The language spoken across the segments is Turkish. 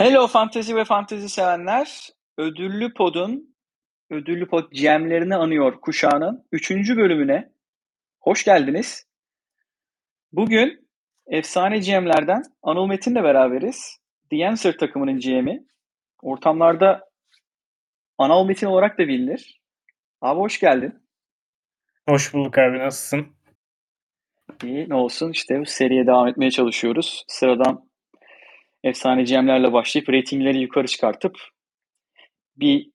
Hello fantezi ve fantezi sevenler. Ödüllü Pod'un, Ödüllü Pod GM'lerini anıyor kuşağının 3. bölümüne hoş geldiniz. Bugün efsane GM'lerden Anıl Metin'le beraberiz. The Answer takımının GM'i. Ortamlarda Anıl Metin olarak da bilinir. Abi hoş geldin. Hoş bulduk abi nasılsın? İyi ne olsun işte bu seriye devam etmeye çalışıyoruz. Sıradan efsane GM'lerle başlayıp ratingleri yukarı çıkartıp bir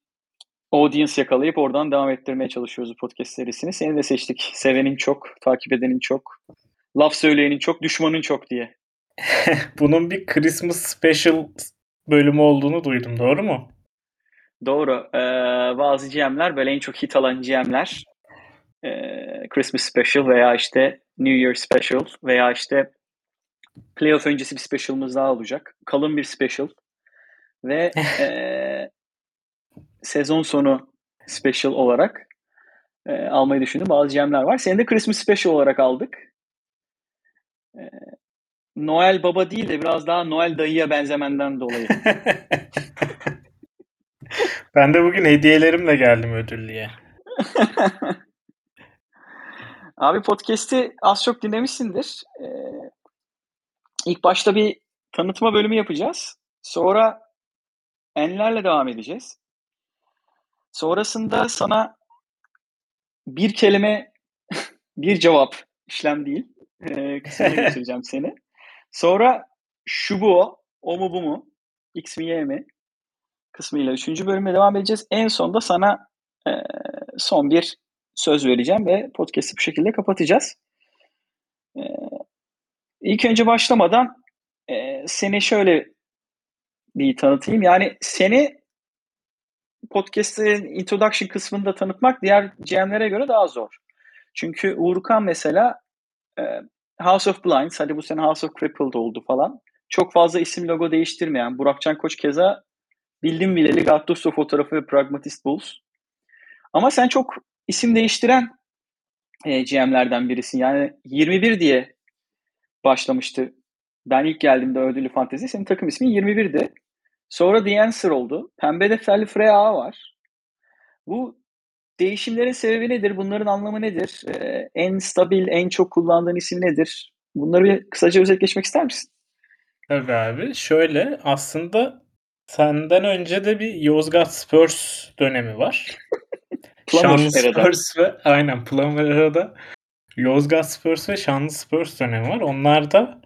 audience yakalayıp oradan devam ettirmeye çalışıyoruz bu podcast serisini. Seni de seçtik. Sevenin çok, takip edenin çok, laf söyleyenin çok, düşmanın çok diye. Bunun bir Christmas special bölümü olduğunu duydum. Doğru mu? Doğru. Ee, bazı GM'ler böyle en çok hit alan GM'ler e, Christmas special veya işte New Year special veya işte playoff öncesi bir special'ımız daha olacak. Kalın bir special ve e, sezon sonu special olarak e, almayı düşündüm. Bazı GM'ler var. Seni de Christmas special olarak aldık. E, Noel Baba değil de biraz daha Noel dayıya benzemenden dolayı. ben de bugün hediyelerimle geldim ödüllüye. Abi podcast'i az çok dinlemişsindir. Ee, ilk başta bir tanıtma bölümü yapacağız. Sonra enlerle devam edeceğiz. Sonrasında sana bir kelime, bir cevap işlem değil. Ee, kısmına götüreceğim seni. Sonra şu bu o, o mu bu mu, x mi y mi kısmıyla üçüncü bölüme devam edeceğiz. En sonunda sana e, son bir söz vereceğim ve podcast'i bu şekilde kapatacağız. E, ilk önce başlamadan e, seni şöyle bir tanıtayım. Yani seni podcast'in introduction kısmında tanıtmak diğer GM'lere göre daha zor. Çünkü Uğurkan mesela e, House of Blinds, hadi bu sene House of Crippled oldu falan. Çok fazla isim logo değiştirmeyen, Burakcan Koç keza bildim bileli Gattuso fotoğrafı ve Pragmatist Bulls. Ama sen çok isim değiştiren e, GM'lerden birisin. Yani 21 diye başlamıştı. Ben ilk geldiğimde ödüllü fantezi. Senin takım ismin 21'di. Sonra The Answer oldu. Pembe defterli Freya var. Bu değişimlerin sebebi nedir? Bunların anlamı nedir? Ee, en stabil, en çok kullandığın isim nedir? Bunları bir kısaca özet geçmek ister misin? Tabii abi. Şöyle aslında senden önce de bir Yozgat Spurs dönemi var. Şanlı Spurs ve aynen Plummer Era'da Yozgat Spurs ve Şanlı Spurs dönemi var. Onlar da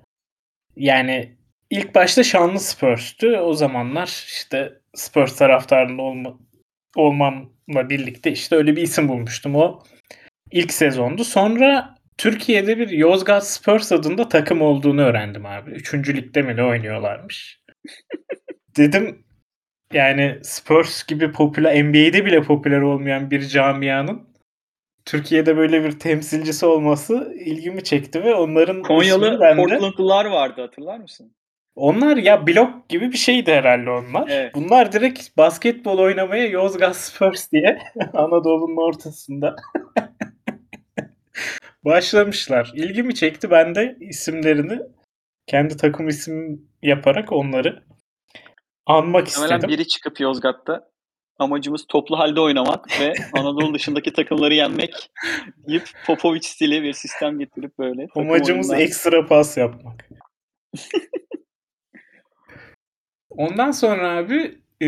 yani ilk başta Şanlı Spurs'tü. O zamanlar işte Spurs taraftarında olma, olmamla birlikte işte öyle bir isim bulmuştum. O ilk sezondu. Sonra Türkiye'de bir Yozgat Spurs adında takım olduğunu öğrendim abi. Üçüncü ligde mi ne oynuyorlarmış. Dedim yani Spurs gibi popüler NBA'de bile popüler olmayan bir camianın Türkiye'de böyle bir temsilcisi olması ilgimi çekti ve onların Konyalı bende... Portlandlılar vardı hatırlar mısın? Onlar ya blok gibi bir şeydi herhalde onlar. Evet. Bunlar direkt basketbol oynamaya Yozgat Spurs diye Anadolu'nun ortasında başlamışlar. İlgimi çekti. Ben de isimlerini kendi takım isim yaparak onları anmak Muhtemelen istedim. biri çıkıp Yozgat'ta amacımız toplu halde oynamak ve Anadolu dışındaki takımları yenmek deyip Popovic stili bir sistem getirip böyle. Amacımız oyundan... ekstra pas yapmak. Ondan sonra abi e,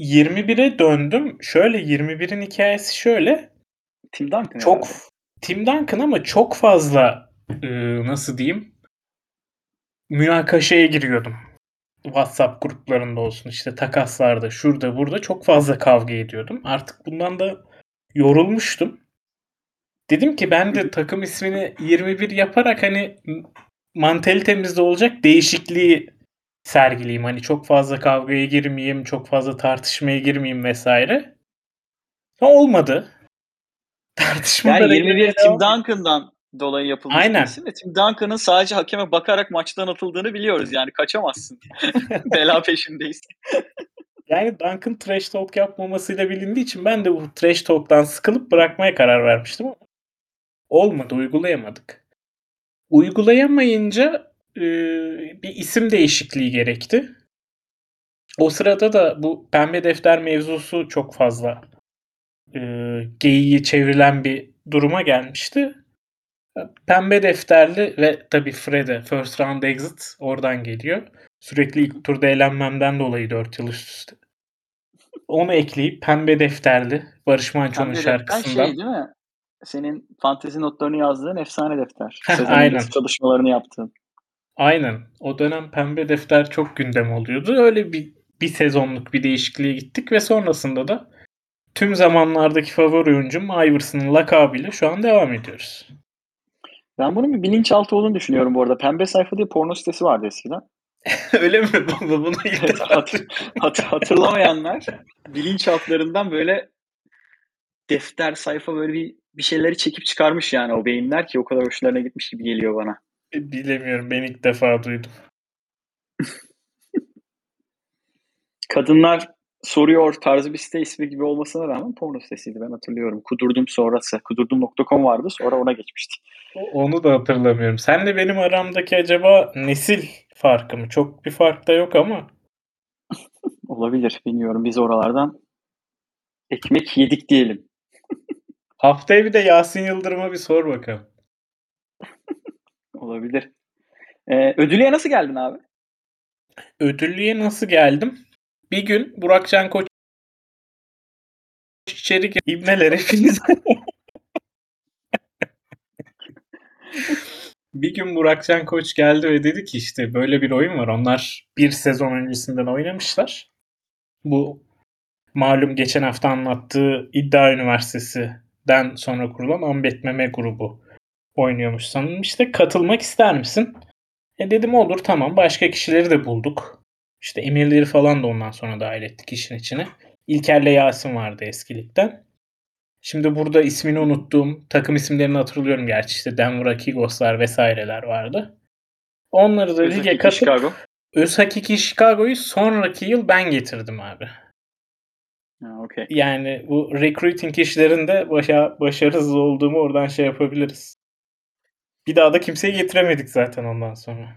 21'e döndüm. Şöyle 21'in hikayesi şöyle. Tim Duncan. Çok herhalde. Tim Duncan ama çok fazla e, nasıl diyeyim münakaşaya giriyordum. WhatsApp gruplarında olsun işte takaslarda şurada burada çok fazla kavga ediyordum. Artık bundan da yorulmuştum. Dedim ki ben de takım ismini 21 yaparak hani mantalitemizde olacak değişikliği sergileyeyim. Hani çok fazla kavgaya girmeyeyim, çok fazla tartışmaya girmeyeyim vesaire. Olmadı. Tartışma yani 21 Tim Duncan'dan dolayı yapılmış Aynen. isim ve Tim Duncan'ın sadece hakeme bakarak maçtan atıldığını biliyoruz. Yani kaçamazsın. Bela peşindeyiz. yani Duncan trash talk yapmamasıyla bilindiği için ben de bu trash talk'tan sıkılıp bırakmaya karar vermiştim ama olmadı, uygulayamadık. Uygulayamayınca eee, bir isim değişikliği gerekti. O sırada da bu pembe defter mevzusu çok fazla, eee, geyiği çevrilen bir duruma gelmişti. Pembe defterli ve tabii Fred'e first round exit oradan geliyor. Sürekli ilk turda elenmemden dolayı 4 yıl üst üste. Onu ekleyip pembe defterli Barış Manço'nun Pembe şarkısından şey değil mi? Senin fantezi notlarını yazdığın efsane defter. Aynen. çalışmalarını yaptığın. Aynen. O dönem pembe defter çok gündem oluyordu. Öyle bir bir sezonluk bir değişikliğe gittik ve sonrasında da tüm zamanlardaki favori oyuncum Iverson'ın lakabıyla şu an devam ediyoruz. Ben bunun bir bilinçaltı olduğunu düşünüyorum bu arada. Pembe sayfa diye porno sitesi vardı eskiden. Öyle mi? Bu- Bunu ilk Evet, defa hat- hat- hatırlamayanlar bilinçaltlarından böyle defter, sayfa böyle bir bir şeyleri çekip çıkarmış yani o beyinler ki o kadar hoşlarına gitmiş gibi geliyor bana. bilemiyorum. Ben ilk defa duydum. Kadınlar soruyor tarzı bir site ismi gibi olmasına rağmen porno sitesiydi ben hatırlıyorum. Kudurdum sonrası. Kudurdum.com vardı sonra ona geçmiştik. Onu da hatırlamıyorum. Senle benim aramdaki acaba nesil farkı mı? Çok bir fark da yok ama Olabilir bilmiyorum biz oralardan ekmek yedik diyelim. haftaya bir de Yasin Yıldırım'a bir sor bakalım. Olabilir. Ee, ödülüye nasıl geldin abi? Ödüllüye nasıl geldim? Bir gün Burakcan Koç içeri. İbneler bir gün Burakcan Koç geldi ve dedi ki işte böyle bir oyun var. Onlar bir sezon öncesinden oynamışlar. Bu malum geçen hafta anlattığı İddia Üniversitesi'den sonra kurulan Ambet Meme grubu oynuyormuş sanırım. İşte katılmak ister misin? E dedim olur tamam. Başka kişileri de bulduk. İşte emirleri falan da ondan sonra dahil ettik işin içine. İlker'le Yasin vardı eskilikten. Şimdi burada ismini unuttuğum takım isimlerini hatırlıyorum gerçi işte Denver Akigoslar vesaireler vardı. Onları da lige katıp Chicago. Özhakiki Chicago'yu sonraki yıl ben getirdim abi. Ha, okey. Yani bu recruiting işlerinde başa, başarısız olduğumu oradan şey yapabiliriz. Bir daha da kimseyi getiremedik zaten ondan sonra.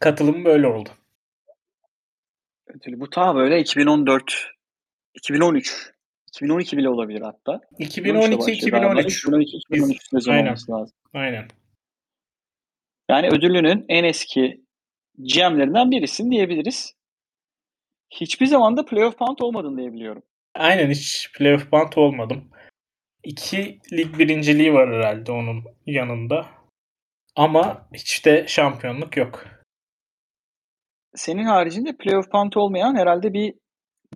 Katılım böyle oldu. Ödülü. Bu ta böyle 2014, 2013, 2012 bile olabilir hatta. 2012-2013. 2012-2013 sezon Aynen. olması lazım. Aynen. Yani ödülünün en eski GM'lerinden birisin diyebiliriz. Hiçbir zaman da playoff punt olmadın diye biliyorum. Aynen hiç playoff bant olmadım. İki lig birinciliği var herhalde onun yanında. Ama hiç de şampiyonluk yok. Senin haricinde playoff punt olmayan herhalde bir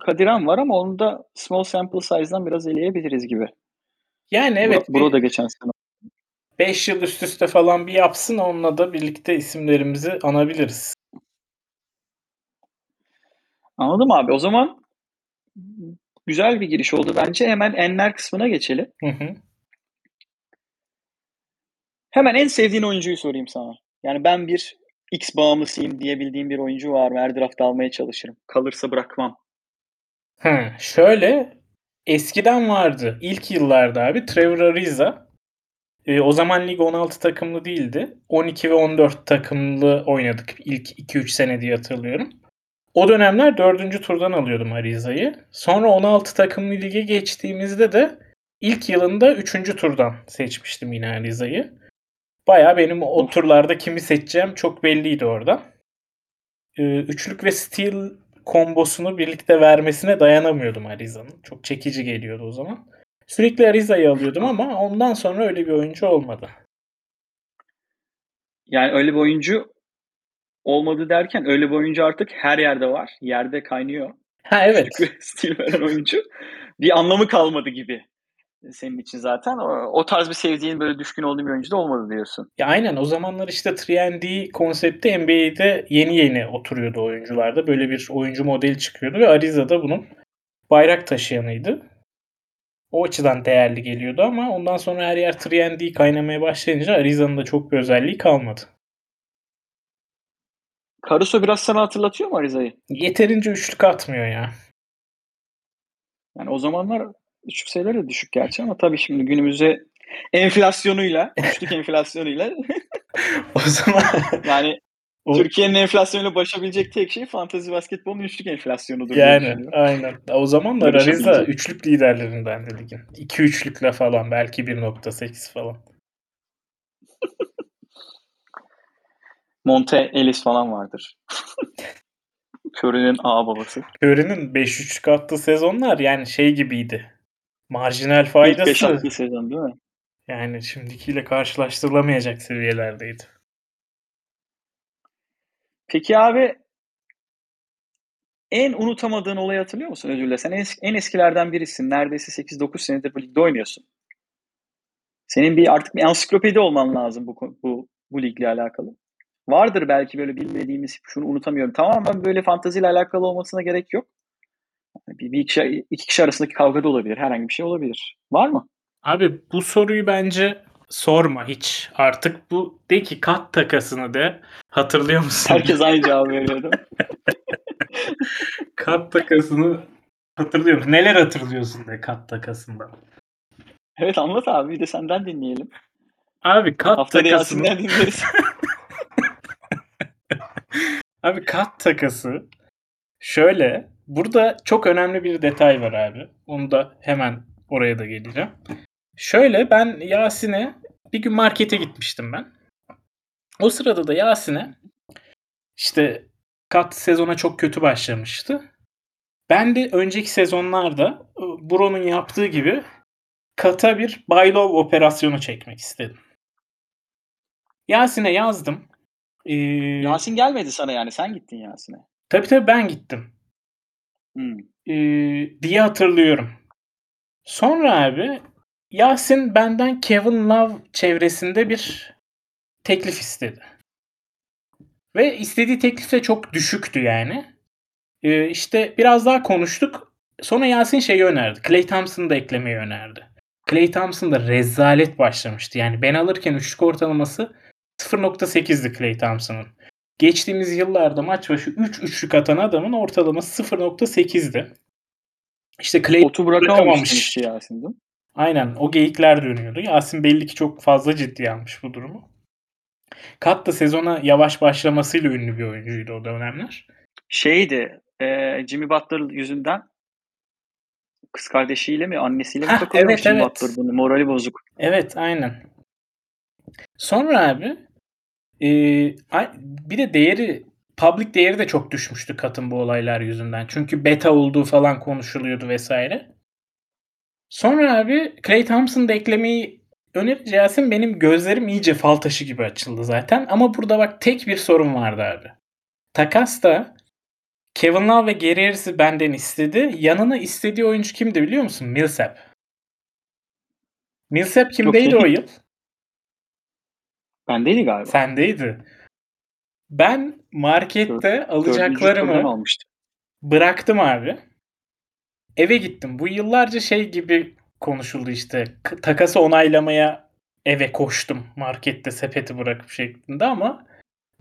Kadiran var ama onu da small sample size'dan biraz eleyebiliriz gibi. Yani evet Bro, Bro da geçen sene. 5 yıl üst üste falan bir yapsın onunla da birlikte isimlerimizi anabiliriz. Anladım abi. O zaman güzel bir giriş oldu bence. Hemen enler kısmına geçelim. Hı hı. Hemen en sevdiğin oyuncuyu sorayım sana. Yani ben bir X bağımlısıyım diyebildiğim bir oyuncu var mı? Her draft almaya çalışırım. Kalırsa bırakmam. Hı, şöyle eskiden vardı. İlk yıllarda abi Trevor Ariza. E, o zaman lig 16 takımlı değildi. 12 ve 14 takımlı oynadık ilk 2-3 sene diye hatırlıyorum. O dönemler 4. turdan alıyordum Ariza'yı. Sonra 16 takımlı lige geçtiğimizde de ilk yılında 3. turdan seçmiştim yine Ariza'yı. Baya benim o turlarda kimi seçeceğim çok belliydi orada. Ee, üçlük ve steal kombosunu birlikte vermesine dayanamıyordum Ariza'nın. Çok çekici geliyordu o zaman. Sürekli Ariza'yı alıyordum ama ondan sonra öyle bir oyuncu olmadı. Yani öyle bir oyuncu olmadı derken öyle bir oyuncu artık her yerde var. Yerde kaynıyor. Ha evet. Stil veren oyuncu. Bir anlamı kalmadı gibi senin için zaten. O, o tarz bir sevdiğin böyle düşkün olduğun bir oyuncu da olmadı diyorsun. Ya aynen o zamanlar işte 3D konsepti NBA'de yeni yeni oturuyordu oyuncularda. Böyle bir oyuncu modeli çıkıyordu ve Ariza da bunun bayrak taşıyanıydı. O açıdan değerli geliyordu ama ondan sonra her yer 3D kaynamaya başlayınca Ariza'nın da çok bir özelliği kalmadı. Caruso biraz sana hatırlatıyor mu Ariza'yı? Yeterince üçlük atmıyor ya. Yani o zamanlar üçlük sayıları da düşük gerçi ama tabii şimdi günümüzde enflasyonuyla, üçlük enflasyonuyla o zaman yani o... Türkiye'nin enflasyonuyla başabilecek tek şey fantezi basketbolun üçlük enflasyonudur. Yani aynen. O zaman da Ariza üçlük liderlerinden de ligin. 2 üçlükle falan belki 1.8 falan. Monte Ellis falan vardır. Curry'nin A babası. Curry'nin 5 üçlük attığı sezonlar yani şey gibiydi. Marjinal faydası. İlk 5 attığı sezon değil mi? Yani şimdikiyle karşılaştırılamayacak seviyelerdeydi. Peki abi en unutamadığın olayı hatırlıyor musun Özgür'le? Sen en, en eskilerden birisin. Neredeyse 8-9 senedir bu ligde oynuyorsun. Senin bir artık bir ansiklopedi olman lazım bu, bu, bu ligle alakalı. Vardır belki böyle bilmediğimiz, şunu unutamıyorum. Tamamen böyle fanteziyle alakalı olmasına gerek yok. Bir, bir iki, iki kişi arasındaki kavga da olabilir. Herhangi bir şey olabilir. Var mı? Abi bu soruyu bence sorma hiç. Artık bu de ki kat takasını de hatırlıyor musun? Herkes aynı cevabı veriyordu. kat takasını hatırlıyor musun? Neler hatırlıyorsun de kat takasında? Evet anlat abi bir de senden dinleyelim. Abi kat Haftaya takasını... dinleriz. abi kat takası şöyle burada çok önemli bir detay var abi. Onu da hemen oraya da geleceğim. Şöyle ben Yasin'e bir gün markete gitmiştim ben. O sırada da Yasin'e işte kat sezona çok kötü başlamıştı. Ben de önceki sezonlarda Bro'nun yaptığı gibi kata bir buy low operasyonu çekmek istedim. Yasin'e yazdım. Ee, Yasin gelmedi sana yani sen gittin Yasin'e. Tabii tabii ben gittim. Hmm. Ee, diye hatırlıyorum. Sonra abi Yasin benden Kevin Love çevresinde bir teklif istedi. Ve istediği teklif de çok düşüktü yani. Ee, işte biraz daha konuştuk. Sonra Yasin şeyi önerdi. Clay Thompson'ı da eklemeyi önerdi. Clay Thompson da rezalet başlamıştı. Yani ben alırken üçlük ortalaması 0.8'di Clay Thompson'ın. Geçtiğimiz yıllarda maç başı 3 üçlük atan adamın ortalaması 0.8'di. İşte Clay Otu bırakamamış Yasin değil mi? Aynen o geyikler dönüyordu. Yasin belli ki çok fazla ciddi almış bu durumu. Kat da sezona yavaş başlamasıyla ünlü bir oyuncuydu o dönemler. Şeydi e, Jimmy Butler yüzünden kız kardeşiyle mi annesiyle mi takılıyormuş evet, Jimmy evet. Butler bunu morali bozuk. Evet aynen. Sonra abi e, bir de değeri public değeri de çok düşmüştü katın bu olaylar yüzünden. Çünkü beta olduğu falan konuşuluyordu vesaire. Sonra abi Clay Thompson'da eklemeyi önerince Yasin benim gözlerim iyice fal taşı gibi açıldı zaten. Ama burada bak tek bir sorun vardı abi. Takas'ta Kevin Love ve Gary Harris'i benden istedi. Yanına istediği oyuncu kimdi biliyor musun? Millsap. Millsap kimdeydi o yıl? Bendeydi galiba. Sendeydi. Ben markette Dört, alacaklarımı bıraktım abi. Eve gittim. Bu yıllarca şey gibi konuşuldu işte. Takası onaylamaya eve koştum markette sepeti bırakıp şeklinde ama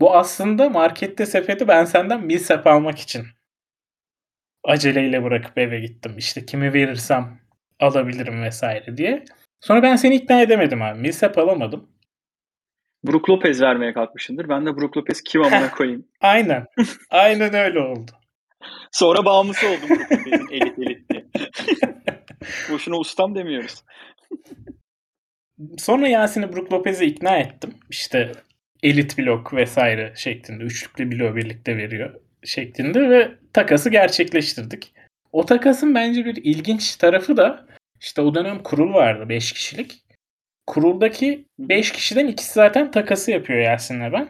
bu aslında markette sepeti ben senden Millsap almak için aceleyle bırakıp eve gittim. İşte kimi verirsem alabilirim vesaire diye. Sonra ben seni ikna edemedim abi. Millsap alamadım. Brook Lopez vermeye kalkmışındır. Ben de Brook Lopez kim amına koyayım. Aynen. Aynen öyle oldu. Sonra bağımlısı oldum Brook Lopez'in elit elit diye. Boşuna ustam demiyoruz. Sonra Yasin'i Brook Lopez'e ikna ettim. İşte elit blok vesaire şeklinde. Üçlüklü blok birlikte veriyor şeklinde ve takası gerçekleştirdik. O takasın bence bir ilginç tarafı da işte o dönem kurul vardı 5 kişilik. Kuruldaki 5 kişiden ikisi zaten takası yapıyor Yasin'le ben.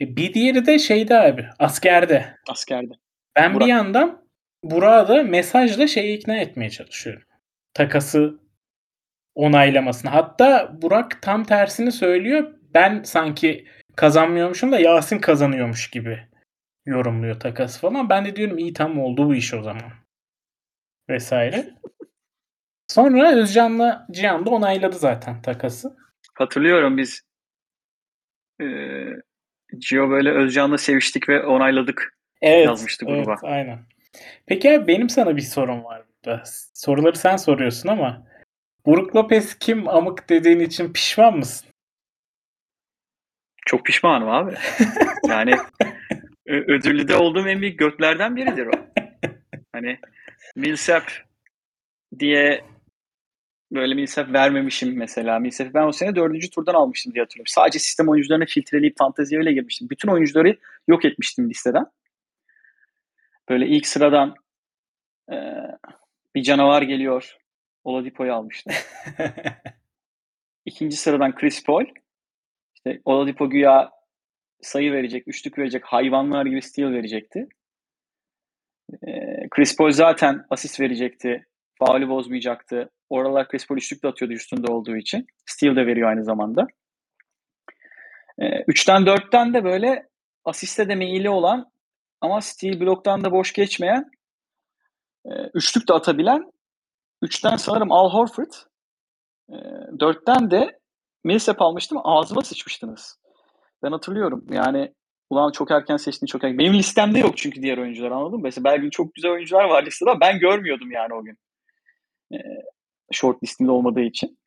E bir diğeri de şeyde abi askerde. Askerde. Ben Burak. bir yandan Burak'ı da mesajla şeyi ikna etmeye çalışıyorum. Takası onaylamasını. Hatta Burak tam tersini söylüyor. Ben sanki kazanmıyormuşum da Yasin kazanıyormuş gibi yorumluyor takası falan. Ben de diyorum iyi tam oldu bu iş o zaman. Vesaire. Sonra Özcan'la Cihan da onayladı zaten takası. Hatırlıyorum biz e, Gio böyle Özcan'la seviştik ve onayladık evet, yazmıştı gruba. Evet, aynen. Peki abi benim sana bir sorum var burada. Soruları sen soruyorsun ama Buruk Lopez kim amık dediğin için pişman mısın? Çok pişmanım abi. Yani ödüllü de olduğum en büyük göklerden biridir o. Hani Millsap diye böyle Millsap vermemişim mesela. Millsap'i ben o sene dördüncü turdan almıştım diye hatırlıyorum. Sadece sistem oyuncularını filtreleyip fanteziye öyle girmiştim. Bütün oyuncuları yok etmiştim listeden. Böyle ilk sıradan e, bir canavar geliyor. Oladipo'yu almıştım. İkinci sıradan Chris Paul. İşte Oladipo güya sayı verecek, üçlük verecek, hayvanlar gibi steal verecekti. Ee, Chris Paul zaten asist verecekti, faulü bozmayacaktı. Oralar Chris Paul üçlük de atıyordu üstünde olduğu için. Steal de veriyor aynı zamanda. Ee, üçten dörtten de böyle asiste de meyilli olan ama steal bloktan da boş geçmeyen e, üçlük de atabilen üçten sanırım Al Horford e, dörtten de Millsap almıştım ağzıma sıçmıştınız. Ben hatırlıyorum. Yani ulan çok erken seçtin çok erken. Benim listemde yok çünkü diğer oyuncular anladın mı? Mesela belki çok güzel oyuncular var listede ben görmüyordum yani o gün. Ee, short listimde olmadığı için.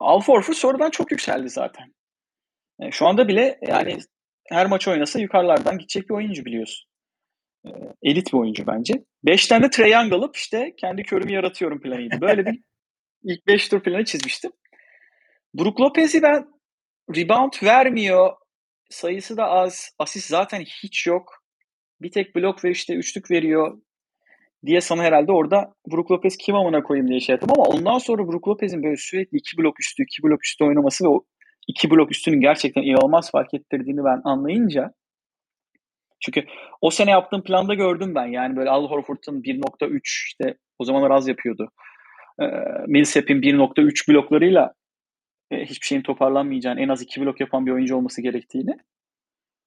Al Horford sonradan çok yükseldi zaten. Yani şu anda bile yani her maç oynasa yukarılardan gidecek bir oyuncu biliyorsun. Ee, elit bir oyuncu bence. 5 tane triangle alıp işte kendi körümü yaratıyorum planıydı. Böyle bir ilk 5 tur planı çizmiştim. Brook Lopez'i ben rebound vermiyor. Sayısı da az. Asist zaten hiç yok. Bir tek blok ve işte üçlük veriyor diye sana herhalde orada Brook Lopez kim amına koyayım diye şey yaptım ama ondan sonra Brook Lopez'in böyle sürekli iki blok üstü, iki blok üstü oynaması ve o iki blok üstünün gerçekten inanılmaz fark ettirdiğini ben anlayınca çünkü o sene yaptığım planda gördüm ben. Yani böyle Al Horford'un 1.3 işte o zamanlar az yapıyordu. Ee, Millsap'in 1.3 bloklarıyla e, hiçbir şeyin toparlanmayacağını, en az iki blok yapan bir oyuncu olması gerektiğini.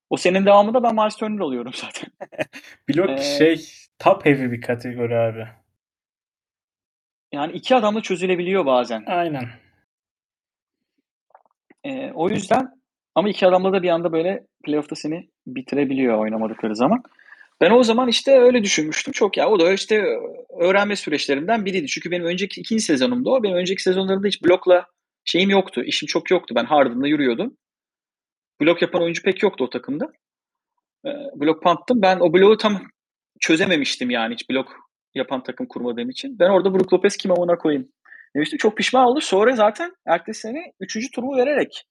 O senin devamında ben Miles Turner oluyorum zaten. blok ee, şey top heavy bir kategori abi. Yani iki adamla çözülebiliyor bazen. Aynen. Ee, o yüzden ama iki adamla da bir anda böyle playoff'ta seni bitirebiliyor oynamadıkları zaman. Ben o zaman işte öyle düşünmüştüm. Çok ya o da işte öğrenme süreçlerimden biriydi. Çünkü benim önceki ikinci sezonumda o. Benim önceki sezonlarımda hiç blokla şeyim yoktu. İşim çok yoktu. Ben Harden'da yürüyordum. Blok yapan oyuncu pek yoktu o takımda. E, blok pump'tım. Ben o bloğu tam çözememiştim yani hiç blok yapan takım kurmadığım için. Ben orada Brook Lopez kim amına koyayım demiştim. Çok pişman oldu. Sonra zaten ertesi sene 3. turumu vererek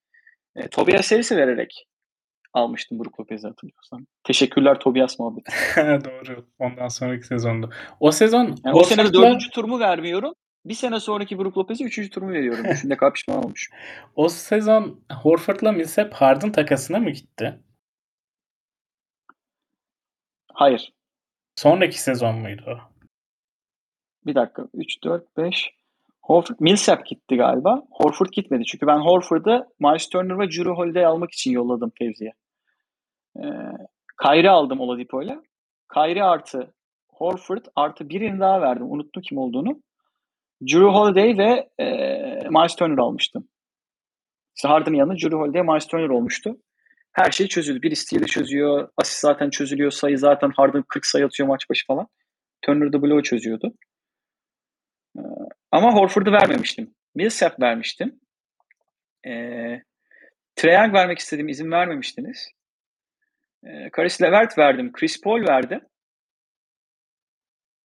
e, Tobias Harris'i vererek almıştım Brook Lopez'i hatırlıyorsan. Teşekkürler Tobias muhabbeti. Doğru. Ondan sonraki sezonda. O sezon yani o sene de dördüncü turumu vermiyorum. Bir sene sonraki Brook Lopez'e üçüncü turumu veriyorum. Düşünde kadar pişman olmuş. o sezon Horford'la Millsap Harden takasına mı gitti? Hayır. Sonraki sezon muydu? Bir dakika. 3, 4, 5. Horford, Millsap gitti galiba. Horford gitmedi. Çünkü ben Horford'ı Miles Turner ve Drew Holiday almak için yolladım Fevzi'ye. Ee, Kyrie aldım Oladipo'yla. Kyrie artı Horford artı birini daha verdim. Unuttum kim olduğunu. Drew Holiday ve e, Miles Turner almıştım. İşte Harden'ın yanında Drew Holiday, Miles Turner olmuştu. Her şey çözüldü. Bir isteği çözüyor. Asist zaten çözülüyor. Sayı zaten Harden 40 sayı atıyor maç başı falan. Turner da bloğu çözüyordu. Ee, ama Horford'u vermemiştim. Millsap vermiştim. Ee, Treyang vermek istedim. izin vermemiştiniz. Ee, Karis Levert verdim. Chris Paul verdim.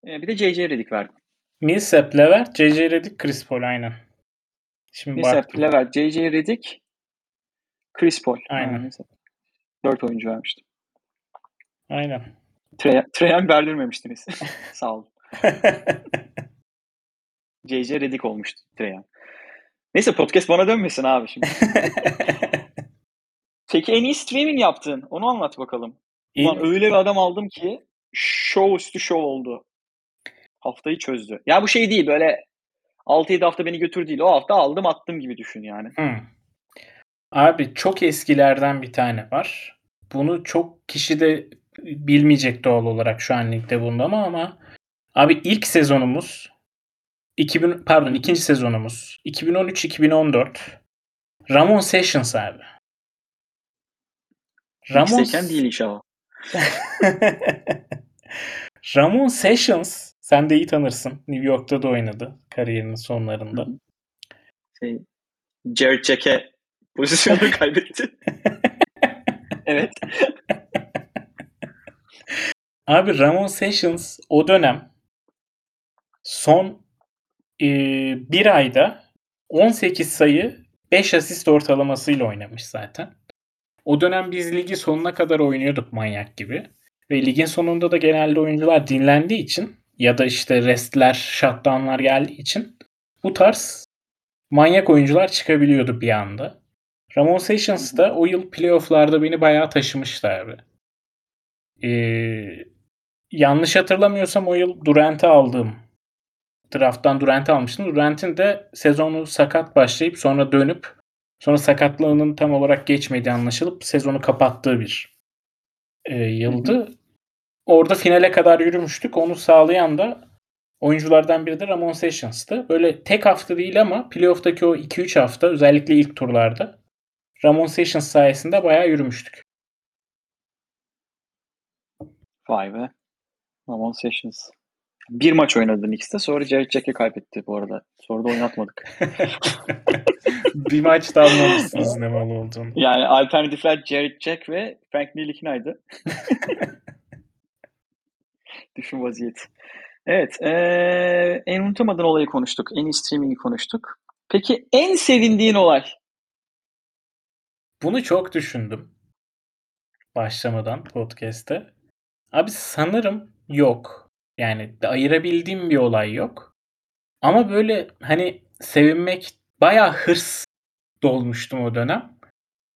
Ee, bir de J.J. Redick verdim. Millsap, Levert, J.J. Redick, Chris Paul aynen. Şimdi Millsap, baktım. Levert, J.J. Redick, Chris Paul. Aynen. aynen. Dört oyuncu vermiştim. Aynen. Trey, Treyan verdirmemiştiniz. Sağ olun. J.J. Redick olmuştu Treyan. Neyse podcast bana dönmesin abi şimdi. Peki en iyi streaming yaptın. Onu anlat bakalım. Ulan öyle bir adam aldım ki show üstü show oldu. Haftayı çözdü. Ya bu şey değil böyle 6-7 hafta beni götür değil. O hafta aldım attım gibi düşün yani. Hmm. Abi çok eskilerden bir tane var. Bunu çok kişi de bilmeyecek doğal olarak şu an ligde bunda ama ama abi ilk sezonumuz 2000 pardon ikinci sezonumuz 2013-2014 Ramon Sessions abi. Ramon değil inşallah. Ramon Sessions sen de iyi tanırsın. New York'ta da oynadı kariyerinin sonlarında. Şey, Jared Jack'e pozisyonu kaybetti. evet. Abi Ramon Sessions o dönem son e, bir ayda 18 sayı 5 asist ortalamasıyla oynamış zaten. O dönem biz ligi sonuna kadar oynuyorduk manyak gibi. Ve ligin sonunda da genelde oyuncular dinlendiği için ya da işte restler, shutdownlar geldiği için bu tarz manyak oyuncular çıkabiliyordu bir anda. Ramon Sessions da o yıl playofflarda beni bayağı taşımıştı abi. Ee, yanlış hatırlamıyorsam o yıl Durant'ı aldığım drafttan Durant'ı almıştım. Durant'in de sezonu sakat başlayıp sonra dönüp sonra sakatlığının tam olarak geçmediği anlaşılıp sezonu kapattığı bir e, yıldı. Orada finale kadar yürümüştük. Onu sağlayan da oyunculardan biri de Ramon Sessions'tı. Böyle tek hafta değil ama playoff'taki o 2-3 hafta özellikle ilk turlarda Ramon Sessions sayesinde bayağı yürümüştük. Vay be. Ramon Sessions. Bir maç oynadı Knicks'te. Sonra Jared Jack'e kaybetti bu arada. Sonra da oynatmadık. bir maç da anlamışsınız ne mal olduğunu. Yani alternatifler Jared Jack ve Frank Ntilik'inaydı. Düşün vaziyet. Evet. Ee, en unutamadığın olayı konuştuk. En iyi streaming'i konuştuk. Peki en sevindiğin olay? Bunu çok düşündüm. Başlamadan podcast'te. Abi sanırım yok. Yani ayırabildiğim bir olay yok. Ama böyle hani sevinmek bayağı hırs dolmuştum o dönem.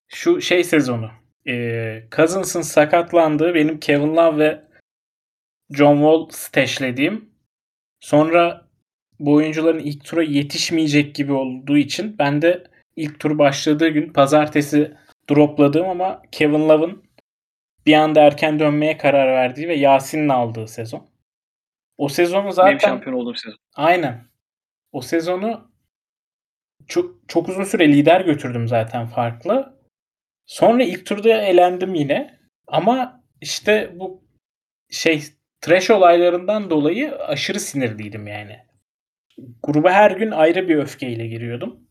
Şu şey sezonu. E, Cousins'ın sakatlandığı benim Kevin Love ve John Wall stashlediğim sonra bu oyuncuların ilk tura yetişmeyecek gibi olduğu için ben de ilk tur başladığı gün pazartesi dropladığım ama Kevin Love'ın bir anda erken dönmeye karar verdiği ve Yasin'in aldığı sezon. O sezonu zaten... Benim şampiyon olduğum sezon. Aynen. O sezonu çok, çok uzun süre lider götürdüm zaten farklı. Sonra ilk turda elendim yine. Ama işte bu şey trash olaylarından dolayı aşırı sinirliydim yani. Gruba her gün ayrı bir öfkeyle giriyordum.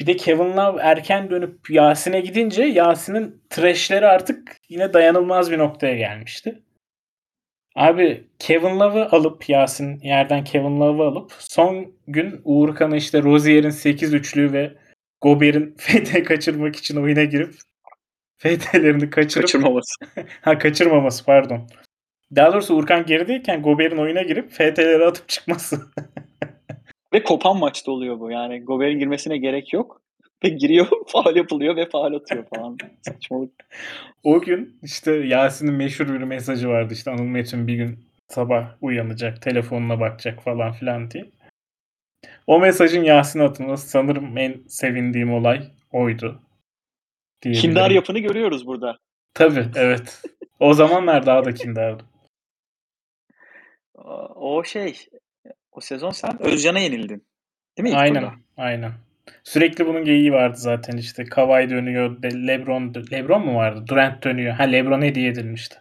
Bir de Kevin Love erken dönüp Yasin'e gidince Yasin'in trashleri artık yine dayanılmaz bir noktaya gelmişti. Abi Kevin Love'ı alıp Yasin yerden Kevin Love'ı alıp son gün Uğurkan'ı işte Rozier'in 8 üçlü ve Gober'in FT kaçırmak için oyuna girip FT'lerini kaçırıp kaçırmaması. ha kaçırmaması pardon. Daha doğrusu Urkan gerideyken Gober'in oyuna girip FT'leri atıp çıkması. ve kopan maçta oluyor bu. Yani Gober'in girmesine gerek yok. Ve giriyor, faal yapılıyor ve faal atıyor falan. Saçmalık. O gün işte Yasin'in meşhur bir mesajı vardı. İşte Anıl Metin bir gün sabah uyanacak, telefonuna bakacak falan filan diye. O mesajın Yasin atılması sanırım en sevindiğim olay oydu. Kindar yapını görüyoruz burada. Tabii evet. O zamanlar daha da kindardı. O şey, o sezon sen Özcan'a yenildin. Değil mi? aynen, turda? aynen. Sürekli bunun geyiği vardı zaten işte. Kawhi dönüyor, LeBron LeBron mu vardı? Durant dönüyor. Ha LeBron hediye edilmişti.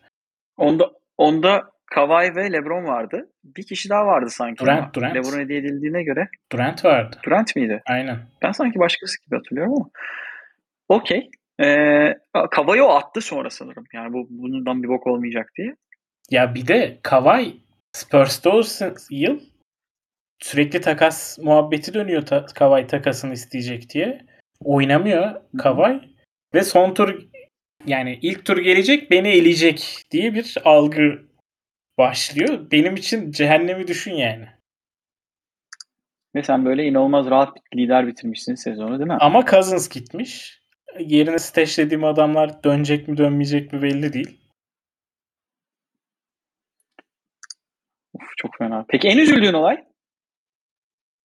Onda onda Kawhi ve LeBron vardı. Bir kişi daha vardı sanki. Durant, ama. Durant. LeBron hediye edildiğine göre. Durant vardı. Durant miydi? Aynen. Ben sanki başkası gibi hatırlıyorum ama. Okey. Ee, Kawhi o attı sonra sanırım. Yani bu bundan bir bok olmayacak diye. Ya bir de Kawhi Spurs'ta o yıl sürekli takas muhabbeti dönüyor ta- Kawhi takasını isteyecek diye. Oynamıyor Kawhi ve son tur yani ilk tur gelecek beni eleyecek diye bir algı başlıyor. Benim için cehennemi düşün yani. Ve sen böyle inanılmaz rahat bir lider bitirmişsin sezonu değil mi? Ama Cousins gitmiş. Yerine stashlediğim adamlar dönecek mi dönmeyecek mi belli değil. Uf, çok fena. Peki en üzüldüğün olay?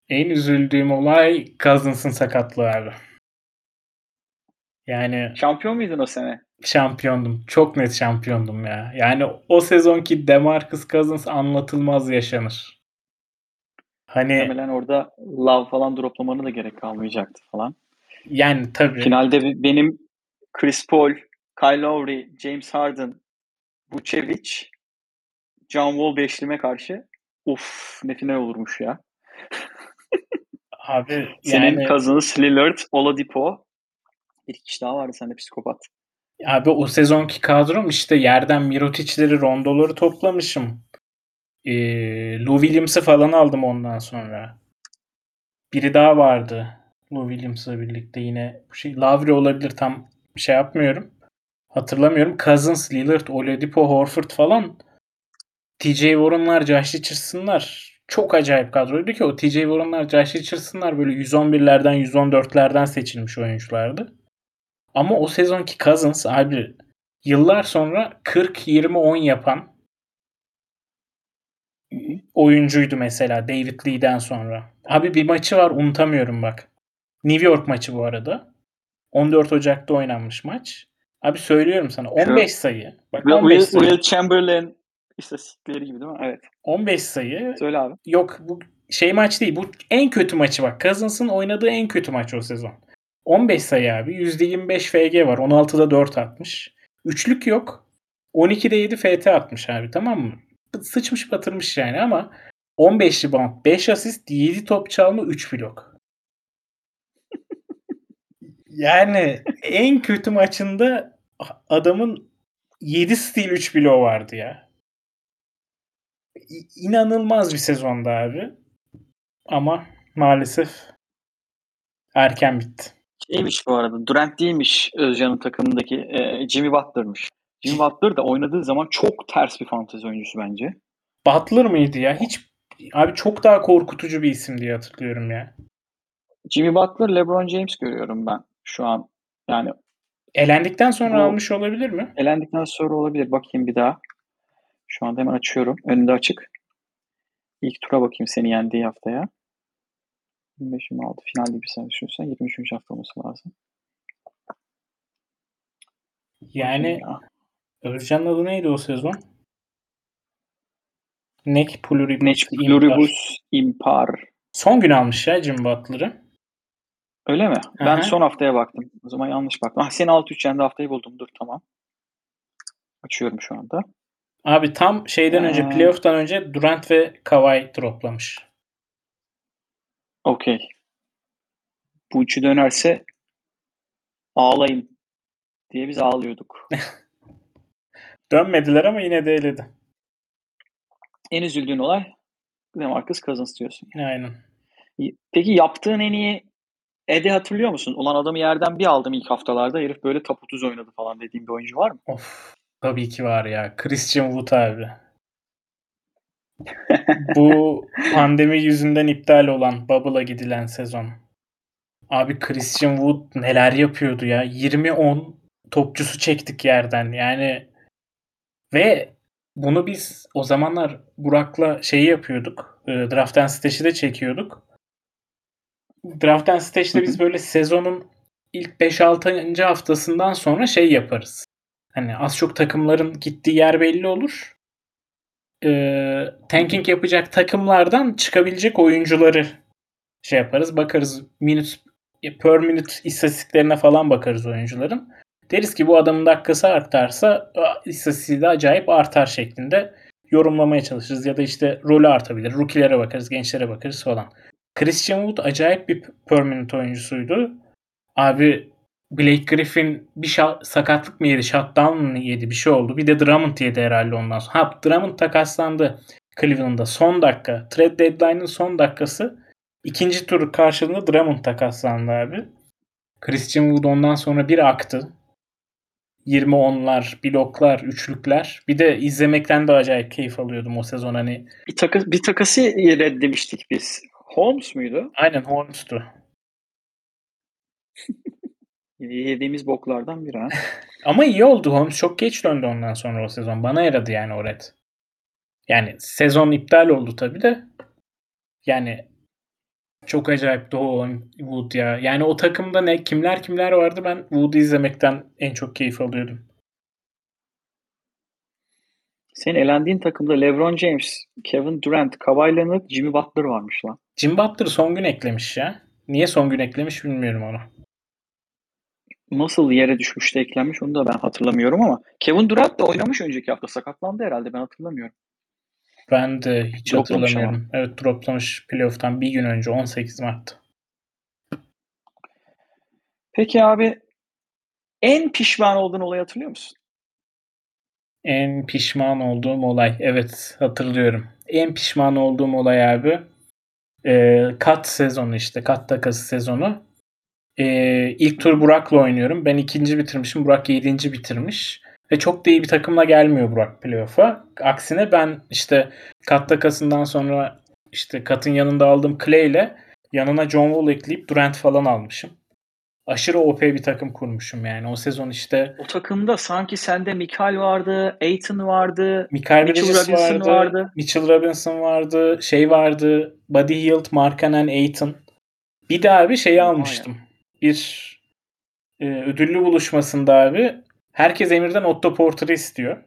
En üzüldüğüm olay Cousins'ın sakatlığı abi. Yani şampiyon muydun o sene? Şampiyondum. Çok net şampiyondum ya. Yani o sezonki DeMarcus Cousins anlatılmaz yaşanır. Hani Muhtemelen orada love falan droplamanı da gerek kalmayacaktı falan. Yani tabii. Finalde benim Chris Paul, Kyle Lowry, James Harden, Vucevic, John Wall beşlime karşı uf ne final olurmuş ya. Abi Senin yani... Cousins, Lillard, Oladipo. Bir kişi daha vardı sende psikopat. Abi o sezonki kadrom işte yerden Mirotic'leri, Rondo'ları toplamışım. Eee, Lou Williams'ı falan aldım ondan sonra. Biri daha vardı. Lou Williams'la birlikte yine şey Lavri olabilir tam şey yapmıyorum. Hatırlamıyorum. Cousins, Lillard, Oladipo, Horford falan TJ Warren'lar, Josh Richardson'lar çok acayip kadroydu ki o TJ Warren'lar, Josh Richardson'lar böyle 111'lerden 114'lerden seçilmiş oyunculardı. Ama o sezonki Cousins abi yıllar sonra 40-20-10 yapan oyuncuydu mesela David Lee'den sonra. Abi bir maçı var unutamıyorum bak. New York maçı bu arada. 14 Ocak'ta oynanmış maç. Abi söylüyorum sana 15 sayı. Bak 15 Will, sayı. Will Chamberlain istatistikleri gibi değil mi? Evet. 15 sayı. Söyle abi. Yok bu şey maç değil. Bu en kötü maçı bak. Cousins'ın oynadığı en kötü maç o sezon. 15 sayı abi. %25 FG var. 16'da 4 atmış. Üçlük yok. 12'de 7 FT atmış abi tamam mı? Sıçmış batırmış yani ama 15 rebound, 5 asist, 7 top çalma, 3 blok. yani en kötü maçında adamın 7 stil 3 bloğu vardı ya. İnanılmaz bir sezonda abi. Ama maalesef erken bitti. Şeymiş bu arada. Durant değilmiş Özcan'ın takımındaki. E, Jimmy Butler'mış. Jimmy Butler da oynadığı zaman çok ters bir fantezi oyuncusu bence. Butler mıydı ya? Hiç abi çok daha korkutucu bir isim diye hatırlıyorum ya. Jimmy Butler, LeBron James görüyorum ben şu an. Yani elendikten sonra bu, almış olabilir mi? Elendikten sonra olabilir. Bakayım bir daha. Şu anda hemen açıyorum. Önünde açık. İlk tura bakayım seni yendiği haftaya. 25-26 final gibi sen düşünürsen 23. hafta olması lazım. Yani Özcan'ın adı neydi o sezon? Neck pluribus, Neck pluribus impar. impar. Son gün almış ya Jim Butler'ı. Öyle mi? Aha. Ben son haftaya baktım. O zaman yanlış baktım. Ah, seni 6-3 yendi haftayı buldum. Dur tamam. Açıyorum şu anda. Abi tam şeyden ee... önce playoff'tan önce Durant ve Kawhi droplamış. Okey. Bu üçü dönerse ağlayın diye biz ağlıyorduk. Dönmediler ama yine de eledi. En üzüldüğün olay Demarcus Cousins diyorsun. Aynen. Peki yaptığın en iyi Ede hatırlıyor musun? Ulan adamı yerden bir aldım ilk haftalarda. Herif böyle 30 oynadı falan dediğim bir oyuncu var mı? Of. Tabii ki var ya. Christian Wood abi. Bu pandemi yüzünden iptal olan Bubble'a gidilen sezon. Abi Christian Wood neler yapıyordu ya. 20-10 topçusu çektik yerden. Yani ve bunu biz o zamanlar Burak'la şeyi yapıyorduk. E, Draft and Stash'i de çekiyorduk. Draft and Stash'te biz böyle sezonun ilk 5-6. haftasından sonra şey yaparız. Hani az çok takımların gittiği yer belli olur. Ee, tanking yapacak takımlardan çıkabilecek oyuncuları şey yaparız. Bakarız minute per minute istatistiklerine falan bakarız oyuncuların. Deriz ki bu adamın dakikası artarsa istatistiği de acayip artar şeklinde yorumlamaya çalışırız. Ya da işte rolü artabilir. Rookie'lere bakarız, gençlere bakarız falan. Christian Wood acayip bir permanent oyuncusuydu. Abi Blake Griffin bir şa- sakatlık mı yedi, shutdown mı yedi bir şey oldu. Bir de Drummond yedi herhalde ondan sonra. Ha Drummond takaslandı Cleveland'da son dakika. Trade deadline'ın son dakikası. ikinci tur karşılığında Drummond takaslandı abi. Christian Wood ondan sonra bir aktı. 20 onlar, bloklar, üçlükler. Bir de izlemekten de acayip keyif alıyordum o sezon hani. Bir, takas, bir takası reddemiştik biz. Holmes muydu? Aynen Holmes'tu. Yediğimiz boklardan biri ha. Ama iyi oldu. Holmes çok geç döndü ondan sonra o sezon. Bana yaradı yani o red. Yani sezon iptal oldu tabii de. Yani çok acayip Doğu Wood ya. Yani o takımda ne kimler kimler vardı ben Wood'u izlemekten en çok keyif alıyordum. Senin elendiğin takımda LeBron James, Kevin Durant, Kawhi Leonard, Jimmy Butler varmış lan. Jimmy Butler son gün eklemiş ya. Niye son gün eklemiş bilmiyorum onu. Nasıl yere düşmüş de eklenmiş onu da ben hatırlamıyorum ama Kevin Durant da oynamış önceki hafta sakatlandı herhalde ben hatırlamıyorum. Ben de hiç droplamış hatırlamıyorum. Ama. Evet droplamış playoff'tan bir gün önce 18 Mart. Peki abi En pişman olduğun olayı hatırlıyor musun? En pişman olduğum olay. Evet, hatırlıyorum. En pişman olduğum olay abi, eee, kat sezonu işte, kat takası sezonu. Eee, ilk tur Burak'la oynuyorum. Ben 2'nci bitirmişim. Burak 7'nci bitirmiş ve çok da iyi bir takımla gelmiyor Burak playoff'a. Aksine ben işte kat takasından sonra işte katın yanında aldığım Clay'le yanına John Wall ekleyip Durant falan almışım. Aşırı OP bir takım kurmuşum yani. O sezon işte O takımda sanki sende Mikal vardı, Ayton vardı, Michael Mitchell Bridges Robinson vardı, vardı. Mitchell Robinson vardı, şey vardı, Buddy Hield, Markkanen, Ayton. Bir de abi şeyi almıştım. Bir e, ödüllü buluşmasında abi herkes Emir'den Otto Porter'ı istiyor.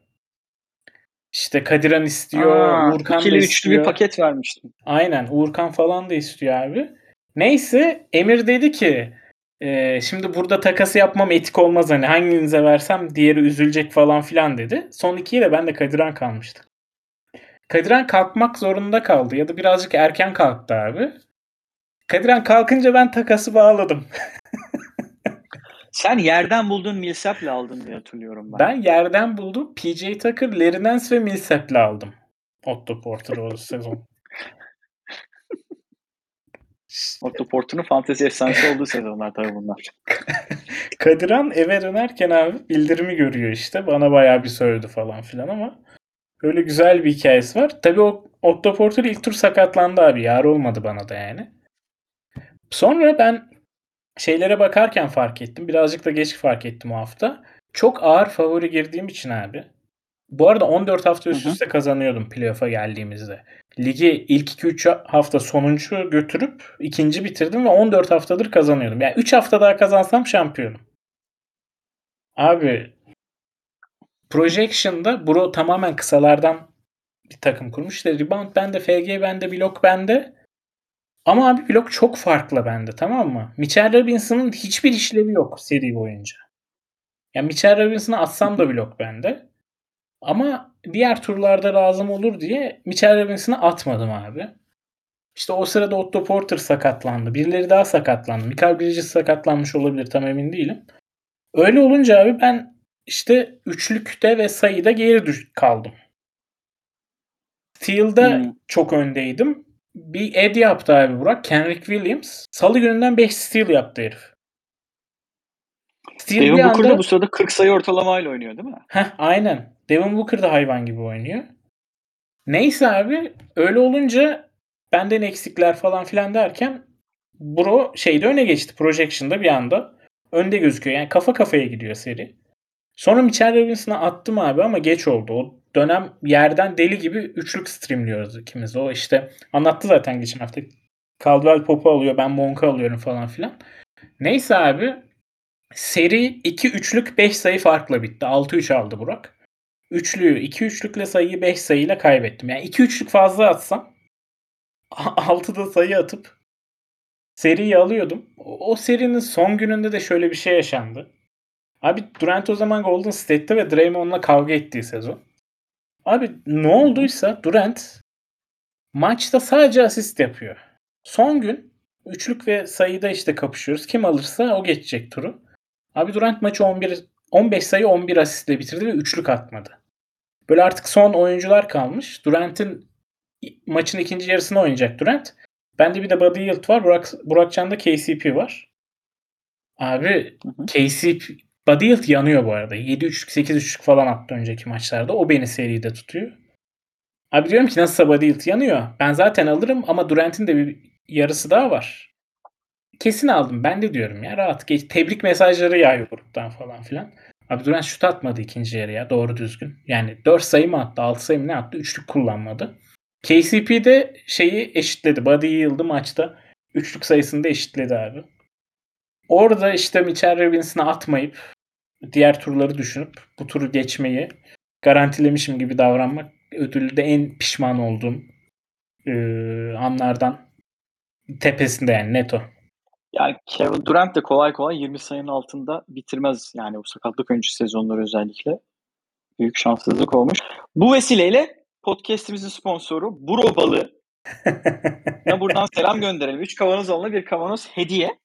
İşte Kadiran istiyor, Aa, Uğurkan da ikili üçlü istiyor. bir paket vermiştim. Aynen Uğurkan falan da istiyor abi. Neyse Emir dedi ki e, şimdi burada takası yapmam etik olmaz hani hanginize versem diğeri üzülecek falan filan dedi. Son ikiye de ben de Kadiran kalmıştık. Kadiran kalkmak zorunda kaldı ya da birazcık erken kalktı abi. Kadiran kalkınca ben takası bağladım. Sen yerden bulduğun Millsap'le aldın diye hatırlıyorum ben. Ben yerden buldum. PJ Tucker, Larry Nance ve Millsap'le aldım. Otto Porter'ı o sezon. Otto Porter'ın fantezi efsanesi olduğu sezonlar tabii bunlar. Kadiran eve dönerken abi bildirimi görüyor işte. Bana bayağı bir sövdü falan filan ama öyle güzel bir hikayesi var. Tabii o Otto Porter ilk tur sakatlandı abi. Yar olmadı bana da yani. Sonra ben şeylere bakarken fark ettim. Birazcık da geç fark ettim o hafta. Çok ağır favori girdiğim için abi. Bu arada 14 hafta üst üste kazanıyordum playoff'a geldiğimizde. Ligi ilk 2-3 hafta sonuncu götürüp ikinci bitirdim ve 14 haftadır kazanıyordum. Yani 3 hafta daha kazansam şampiyonum. Abi Projection'da Bro tamamen kısalardan bir takım kurmuş. İşte rebound bende, FG bende, blok bende. Ama abi blok çok farklı bende tamam mı? Mitchell Robinson'ın hiçbir işlevi yok seri boyunca. Yani Mitchell Robinson'ı atsam da blok bende. Ama diğer turlarda lazım olur diye Mitchell Robinson'ı atmadım abi. İşte o sırada Otto Porter sakatlandı. Birileri daha sakatlandı. Michael Bridges sakatlanmış olabilir tam emin değilim. Öyle olunca abi ben işte üçlükte ve sayıda geri düş kaldım. Steel'da Hmm. çok öndeydim. Bir ed yaptı abi Burak. Kendrick Williams. Salı gününden 5 steal yaptı herif. Steal bir Devin Booker da bu sırada 40 sayı ortalamayla oynuyor değil mi? Heh, aynen. Devin Booker da hayvan gibi oynuyor. Neyse abi öyle olunca benden eksikler falan filan derken Bro şeyde öne geçti. Projection'da bir anda. Önde gözüküyor. Yani kafa kafaya gidiyor seri. Sonra Mitchell Robinson'a attım abi ama geç oldu. O dönem yerden deli gibi üçlük streamliyoruz ikimiz. O işte anlattı zaten geçen hafta. Caldwell Pop'u alıyor ben Monk'u alıyorum falan filan. Neyse abi seri 2 üçlük 5 sayı farkla bitti. 6-3 aldı Burak. Üçlüyü 2 üçlükle sayıyı 5 sayıyla kaybettim. Yani 2 üçlük fazla atsam 6'da sayı atıp seriyi alıyordum. O, o serinin son gününde de şöyle bir şey yaşandı. Abi Durant o zaman Golden State'te ve Draymond'la kavga ettiği sezon. Abi ne olduysa Durant maçta sadece asist yapıyor. Son gün üçlük ve sayıda işte kapışıyoruz. Kim alırsa o geçecek turu. Abi Durant maçı 11 15 sayı 11 asistle bitirdi ve üçlük atmadı. Böyle artık son oyuncular kalmış. Durant'in maçın ikinci yarısını oynayacak Durant. Bende bir de Buddy Hield var. Burak, Burakcan'da KCP var. Abi Hı hı. KCP Hield yanıyor bu arada. 7-3'lük 8-3'lük falan attı önceki maçlarda. O beni seride tutuyor. Abi diyorum ki nasılsa Hield yanıyor. Ben zaten alırım ama Durant'in de bir yarısı daha var. Kesin aldım. Ben de diyorum ya rahat. Geç. Tebrik mesajları yağıyor gruptan falan filan. Abi Durant şut atmadı ikinci yarıya doğru düzgün. Yani 4 sayı mı attı 6 sayı mı ne attı? Üçlük kullanmadı. KCP de şeyi eşitledi. Buddy Hield'ı maçta üçlük sayısını da eşitledi abi. Orada işte Mitchell Robinson'a atmayıp diğer turları düşünüp bu turu geçmeyi garantilemişim gibi davranmak ödülü de en pişman olduğum e, anlardan tepesinde yani neto. Yani Kevin Durant de kolay kolay 20 sayının altında bitirmez yani bu sakatlık öncesi sezonları özellikle. Büyük şanssızlık olmuş. Bu vesileyle podcast'imizin sponsoru Buro Balı. Ya buradan selam gönderelim. 3 kavanoz alına bir kavanoz hediye.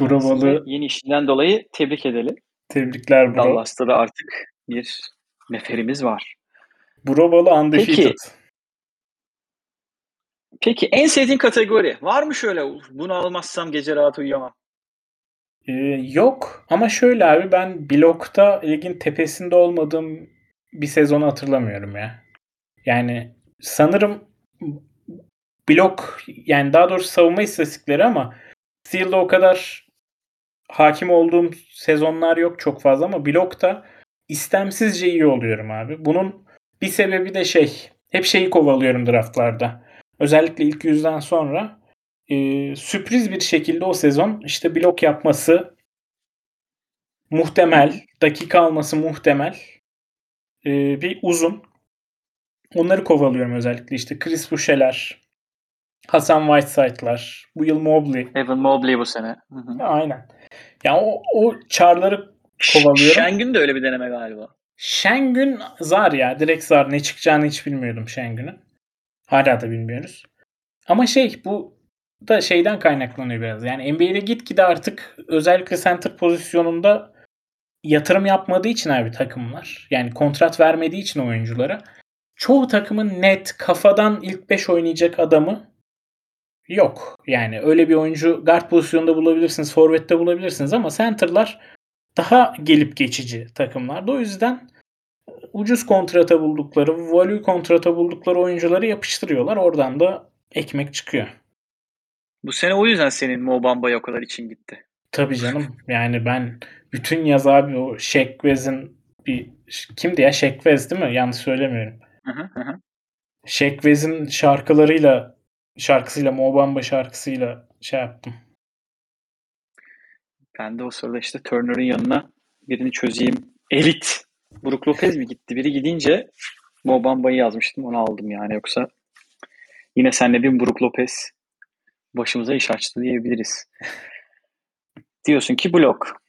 Balığı yeni işinden dolayı tebrik edelim. Tebrikler bro. Dallas'ta da artık bir neferimiz var. Balığı undefeated. Peki. Peki en sevdiğin kategori var mı şöyle bunu almazsam gece rahat uyuyamam? Ee, yok ama şöyle abi ben blokta ligin tepesinde olmadığım bir sezonu hatırlamıyorum ya. Yani sanırım blok yani daha doğrusu savunma istatistikleri ama Steel'de o kadar hakim olduğum sezonlar yok çok fazla ama blokta istemsizce iyi oluyorum abi. Bunun bir sebebi de şey hep şeyi kovalıyorum draftlarda. Özellikle ilk yüzden sonra e, sürpriz bir şekilde o sezon işte blok yapması muhtemel, dakika alması muhtemel e, bir uzun. Onları kovalıyorum özellikle işte Chris Boucher'ler, Hasan Whiteside'lar, bu yıl Mobley. Evan Mobley bu sene. Hı hı. Aynen. Ya o, o çarları kovalıyorum. Şengün de öyle bir deneme galiba. Şengün zar ya. Direkt zar. Ne çıkacağını hiç bilmiyordum Şengün'ün. Hala da bilmiyoruz. Ama şey bu da şeyden kaynaklanıyor biraz. Yani NBA'de gitgide artık özellikle center pozisyonunda yatırım yapmadığı için abi takımlar. Yani kontrat vermediği için oyunculara. Çoğu takımın net kafadan ilk 5 oynayacak adamı yok. Yani öyle bir oyuncu guard pozisyonunda bulabilirsiniz, forvette bulabilirsiniz ama center'lar daha gelip geçici takımlarda. O yüzden ucuz kontrata buldukları, value kontrata buldukları oyuncuları yapıştırıyorlar. Oradan da ekmek çıkıyor. Bu sene o yüzden senin Mo Bamba'ya o kadar için gitti. Tabii canım. Yani ben bütün yaz abi o Shaq bir kimdi ya? Shaq değil mi? Yanlış söylemiyorum. Hı hı hı. Shaq şarkılarıyla şarkısıyla Mo Bamba şarkısıyla şey yaptım. Ben de o sırada işte Turner'ın yanına birini çözeyim. Elit. Brook Lopez mi gitti? Biri gidince Mo Bamba'yı yazmıştım. Onu aldım yani. Yoksa yine senle bir Brook Lopez başımıza iş açtı diyebiliriz. Diyorsun ki blok.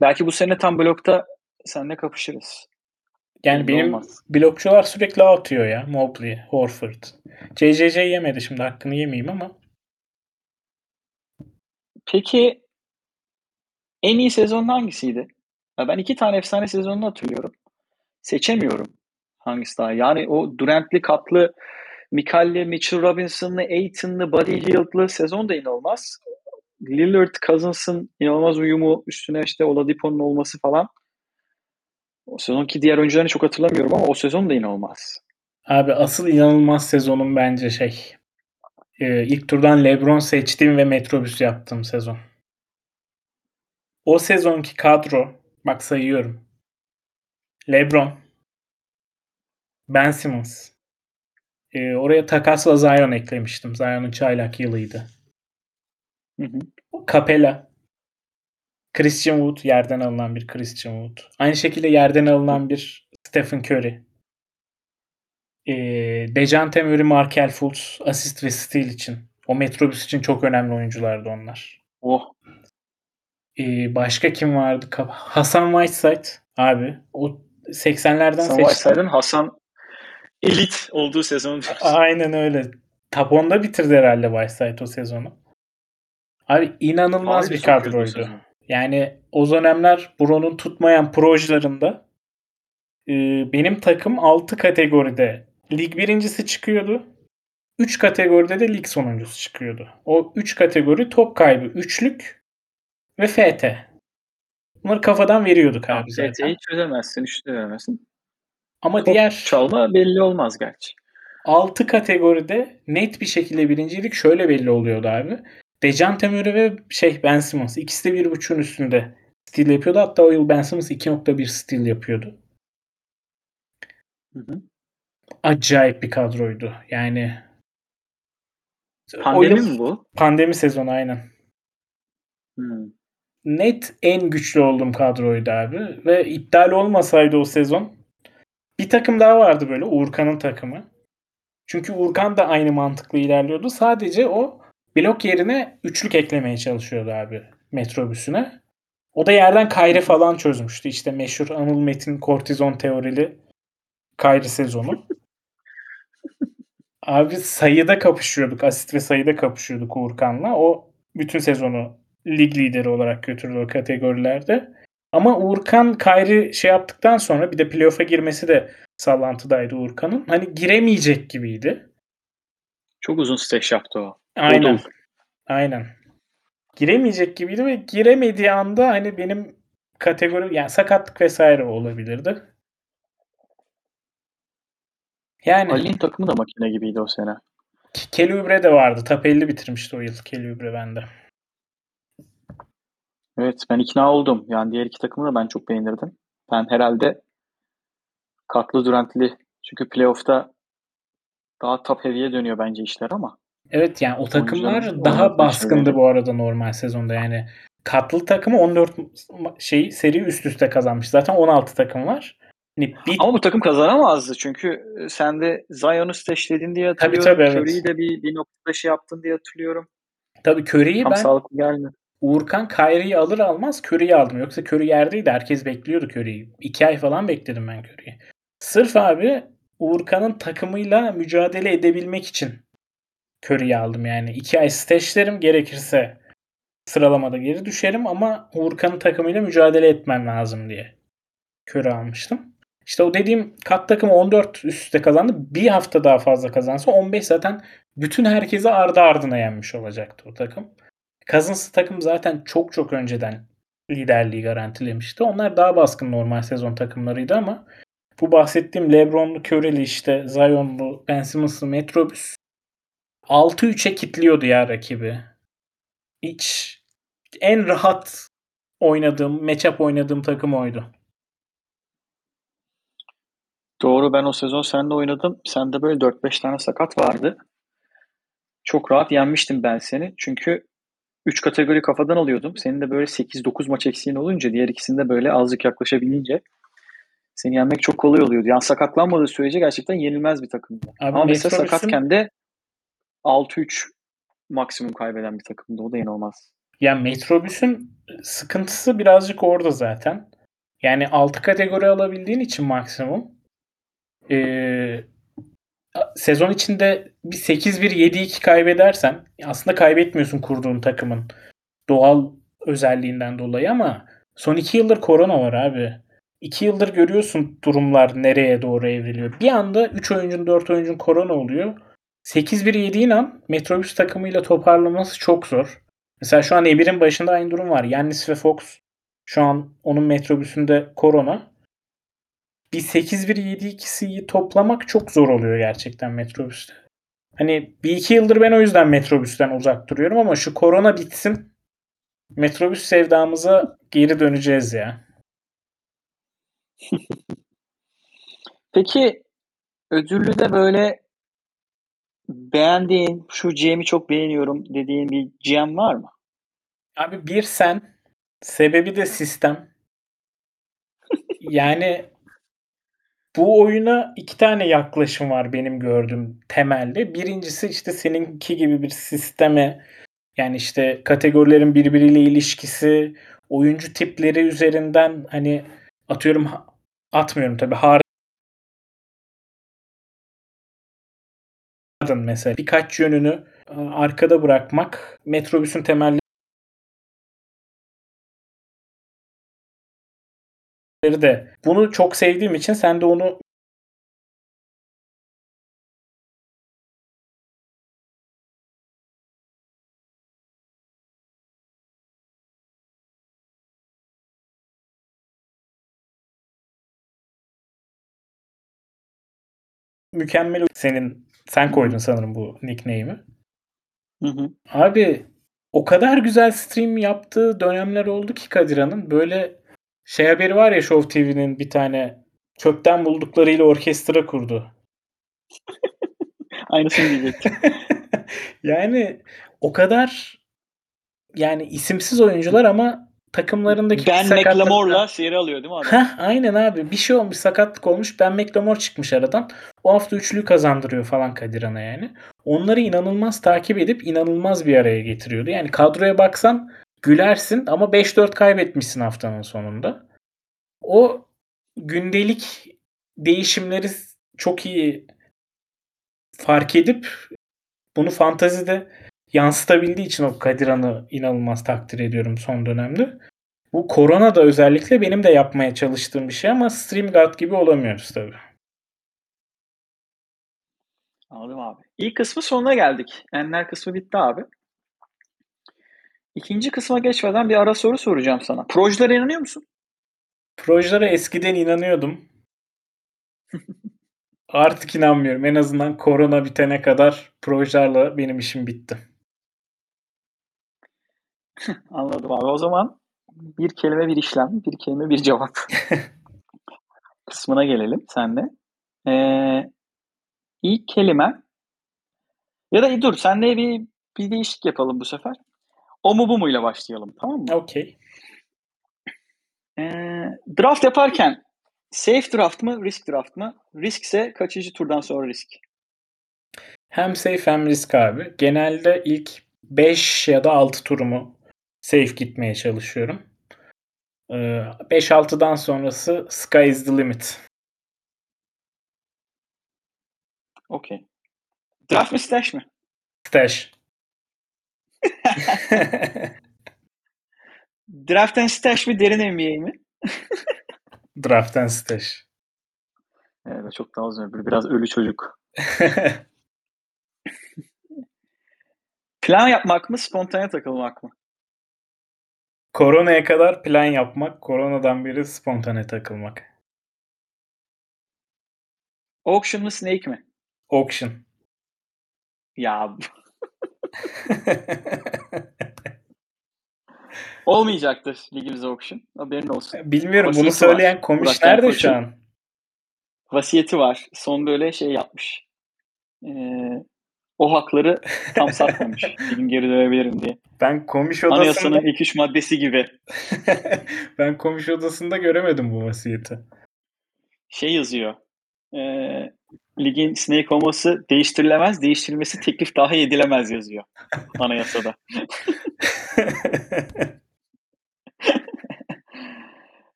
Belki bu sene tam blokta seninle kapışırız. Yani benim olmaz. blokçular sürekli atıyor ya. Mobley, Horford. CCC yemedi şimdi hakkını yemeyeyim ama. Peki en iyi sezon hangisiydi? Ya ben iki tane efsane sezonunu hatırlıyorum. Seçemiyorum hangisi daha. Yani o Durant'li, Kaplı, Mikal'li, Mitchell Robinson'lı, Aiton'lı, Buddy Hield'lı sezon da inanılmaz. Lillard, Cousins'ın inanılmaz uyumu üstüne işte Oladipo'nun olması falan. O sezonki diğer oyuncularını çok hatırlamıyorum ama o sezon da inanılmaz. Abi asıl inanılmaz sezonum bence şey. Ee, ilk turdan LeBron seçtiğim ve metrobüs yaptığım sezon. O sezonki kadro bak sayıyorum. LeBron, Ben Simmons. Ee, oraya takasla Zion eklemiştim. Zion'un çaylak yılıydı. Hı hı. Capella, Christian Wood yerden alınan bir Christian Wood. Aynı şekilde yerden alınan bir Stephen Curry. E, Dejante Murray, Markel Fultz asist ve steal için. O metrobüs için çok önemli oyunculardı onlar. Oh. E, başka kim vardı? Hasan Whiteside abi. O 80'lerden Hasan Whiteside'ın Hasan elit olduğu sezon. Aynen öyle. Top 10'da bitirdi herhalde Whiteside o sezonu. Abi inanılmaz Abi bir kadroydu. Yani o dönemler Bro'nun tutmayan projelerinde e, benim takım 6 kategoride lig birincisi çıkıyordu. 3 kategoride de lig sonuncusu çıkıyordu. O 3 kategori top kaybı, üçlük ve FT. Bunları kafadan veriyorduk abi zaten. FT'yi çözemezsin, üçlü veremezsin. Ama top diğer çalma belli olmaz gerçi. 6 kategoride net bir şekilde birincilik şöyle belli oluyordu abi. Dejante Murray ve şey Ben Simmons ikisi de bir buçuğun üstünde stil yapıyordu. Hatta o yıl Ben Simmons 2.1 stil yapıyordu. Hı hı. Acayip bir kadroydu. Yani Pandemi mi bu? Pandemi sezonu aynen. Hmm. Net en güçlü olduğum kadroydu abi. Ve iptal olmasaydı o sezon bir takım daha vardı böyle Uğurkan'ın takımı. Çünkü Uğurkan da aynı mantıklı ilerliyordu. Sadece o blok yerine üçlük eklemeye çalışıyordu abi metrobüsüne. O da yerden kayre falan çözmüştü. İşte meşhur Anıl Metin kortizon teorili kayre sezonu. abi sayıda kapışıyorduk. Asit ve sayıda kapışıyorduk Uğurkan'la. O bütün sezonu lig lideri olarak götürdü o kategorilerde. Ama Uğurkan Kayri şey yaptıktan sonra bir de playoff'a girmesi de sallantıdaydı Uğurkan'ın. Hani giremeyecek gibiydi. Çok uzun stage yaptı o. Aynen. Odul. Aynen. Giremeyecek gibiydi ve giremediği anda hani benim kategori yani sakatlık vesaire olabilirdi. Yani Ali'nin takımı da makine gibiydi o sene. Kelübre de vardı. Top 50 bitirmişti o yıl Kelübre bende. Evet ben ikna oldum. Yani diğer iki takımı da ben çok beğenirdim. Ben herhalde Katlı Durant'li çünkü playoff'ta daha top heavy'ye dönüyor bence işler ama. Evet yani o takımlar daha baskındı bu arada normal sezonda yani. Katlı takımı 14 şey seri üst üste kazanmış. Zaten 16 takım var. Hani bir... Ama bu takım kazanamazdı çünkü e, sen de Zion'u steşledin diye hatırlıyorum. Tabii tabii evet. Curry'i de bir, bir noktada şey yaptın diye hatırlıyorum. Tabii Curry'i ben sağlıklı geldi. Uğurkan Kyrie'yi alır almaz Curry'i aldım. Yoksa Curry yerdeydi. Herkes bekliyordu Curry'i. İki ay falan bekledim ben Curry'i. Sırf abi Uğurkan'ın takımıyla mücadele edebilmek için Curry'i aldım yani. iki ay steşlerim gerekirse sıralamada geri düşerim ama Uğurkan'ın takımıyla mücadele etmem lazım diye Curry almıştım. İşte o dediğim kat takımı 14 üst üste kazandı. Bir hafta daha fazla kazansa 15 zaten bütün herkesi ardı ardına yenmiş olacaktı o takım. Cousins takım zaten çok çok önceden liderliği garantilemişti. Onlar daha baskın normal sezon takımlarıydı ama bu bahsettiğim LeBron'lu, Curry'li işte Zion'lu, Ben Simmons'lı Metrobüs 6-3'e kitliyordu ya rakibi. Hiç en rahat oynadığım, matchup oynadığım takım oydu. Doğru ben o sezon seninle oynadım. Sende böyle 4-5 tane sakat vardı. Çok rahat yenmiştim ben seni. Çünkü 3 kategori kafadan alıyordum. Senin de böyle 8-9 maç eksiğin olunca diğer ikisinde böyle azıcık yaklaşabilince seni yenmek çok kolay oluyordu. Yani sakatlanmadığı sürece gerçekten yenilmez bir takımdı. Abi Ama mesela sakatken de 6-3 maksimum kaybeden bir takımdı. O da inanılmaz. Ya Metrobüs'ün sıkıntısı birazcık orada zaten. Yani 6 kategori alabildiğin için maksimum ee, sezon içinde bir 8-1 7-2 kaybedersen aslında kaybetmiyorsun kurduğun takımın doğal özelliğinden dolayı ama son 2 yıldır korona var abi. 2 yıldır görüyorsun durumlar nereye doğru evriliyor. Bir anda 3 oyuncun 4 oyuncun korona oluyor. 8-1 yediğin an Metrobüs takımıyla toparlaması çok zor. Mesela şu an Emir'in başında aynı durum var. Yannis ve Fox şu an onun Metrobüsünde korona bir 8-1-7-2'yi toplamak çok zor oluyor gerçekten metrobüste. Hani bir iki yıldır ben o yüzden metrobüsten uzak duruyorum ama şu korona bitsin metrobüs sevdamıza geri döneceğiz ya. Peki ödüllü de böyle beğendiğin, şu GM'i çok beğeniyorum dediğin bir GM var mı? Abi bir sen, sebebi de sistem. yani bu oyuna iki tane yaklaşım var benim gördüğüm temelde. Birincisi işte seninki gibi bir sisteme yani işte kategorilerin birbiriyle ilişkisi, oyuncu tipleri üzerinden hani atıyorum atmıyorum tabii Harden mesela. Birkaç yönünü arkada bırakmak metrobüsün temelli de. Bunu çok sevdiğim için sen de onu mükemmel senin sen koydun sanırım bu nickname'i. Hı hı. Abi o kadar güzel stream yaptığı dönemler oldu ki Kadira'nın böyle şey haberi var ya Show TV'nin bir tane çöpten bulduklarıyla orkestra kurdu. Aynısını diyecektim. yani o kadar yani isimsiz oyuncular ama takımlarındaki Ben McLemore'la seyir alıyor değil mi adam? Heh, aynen abi. Bir şey olmuş, sakatlık olmuş. Ben McLemore çıkmış aradan. O hafta üçlü kazandırıyor falan Kadirana yani. Onları inanılmaz takip edip inanılmaz bir araya getiriyordu. Yani kadroya baksan gülersin ama 5-4 kaybetmişsin haftanın sonunda. O gündelik değişimleri çok iyi fark edip bunu fantazide yansıtabildiği için o Kadiran'ı inanılmaz takdir ediyorum son dönemde. Bu korona da özellikle benim de yapmaya çalıştığım bir şey ama StreamGuard gibi olamıyoruz tabii. Anladım abi. İlk kısmı sonuna geldik. Enler kısmı bitti abi. İkinci kısma geçmeden bir ara soru soracağım sana. Projelere inanıyor musun? Projelere eskiden inanıyordum. Artık inanmıyorum. En azından korona bitene kadar projelerle benim işim bitti. Anladım abi. O zaman bir kelime bir işlem, bir kelime bir cevap kısmına gelelim senle. Ee, ilk kelime ya da dur senle bir, bir değişik yapalım bu sefer. O mu bu muyla başlayalım tamam mı? Okey. Ee, draft yaparken safe draft mı, risk draft mı? Risk ise kaçıncı turdan sonra risk? Hem safe hem risk abi. Genelde ilk 5 ya da 6 turumu safe gitmeye çalışıyorum. 5-6'dan sonrası sky is the limit. Okey. Draft mı stash mi? Stash. Draft and stash mi derin NBA mi? Draft and stash. Evet, çok daha uzun. Biraz ölü çocuk. Plan yapmak mı, spontane takılmak mı? Koronaya kadar plan yapmak, koronadan beri spontane takılmak. Auction mu, snake mi? Auction. Ya Olmayacaktır ligimizde auction. Haberin olsun. Bilmiyorum Vasiyeti bunu söyleyen var. komiş Burak nerede şu an? Vasiyeti var. Son böyle şey yapmış. Ee, o hakları tam satmamış. Film geri dönebilirim diye. Ben komiş odasında... Anayasanın ilk üç maddesi gibi. ben komiş odasında göremedim bu vasiyeti. Şey yazıyor. E, ligin snake olması değiştirilemez, değiştirilmesi teklif dahi edilemez yazıyor anayasada.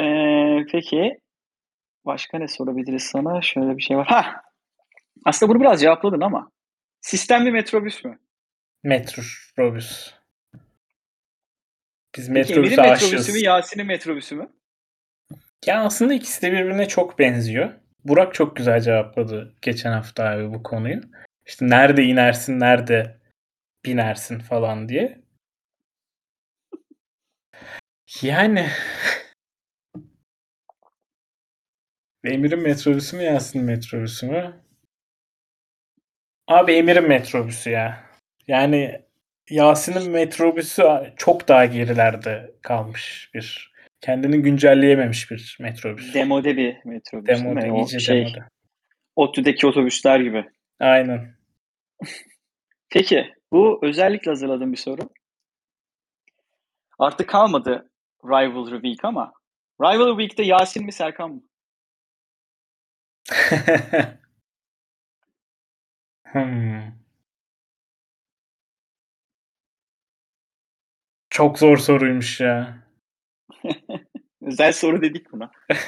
e, peki başka ne sorabiliriz sana? Şöyle bir şey var. Ha. Aslında bunu biraz cevapladın ama sistemli metrobüs mü? Metrobüs. Biz metrobüse aşığız. metrobüsü mü, Yasin'in metrobüsü mü? Ya aslında ikisi de birbirine çok benziyor. Burak çok güzel cevapladı geçen hafta abi bu konuyu. İşte nerede inersin, nerede binersin falan diye. Yani Emir'in metrobüsü mü Yasin'in metrobüsü mü? Abi Emir'in metrobüsü ya. Yani Yasin'in metrobüsü çok daha gerilerde kalmış bir kendini güncelleyememiş bir metrobüs. Demode bir metrobüs demode, değil mi? O şey, demode. ODTÜ'deki otobüsler gibi. Aynen. Peki bu özellikle hazırladığım bir soru. Artık kalmadı Rivalry Week ama Rivalry Week'te Yasin mi Serkan mı? hmm. Çok zor soruymuş ya. Özel soru dedik buna.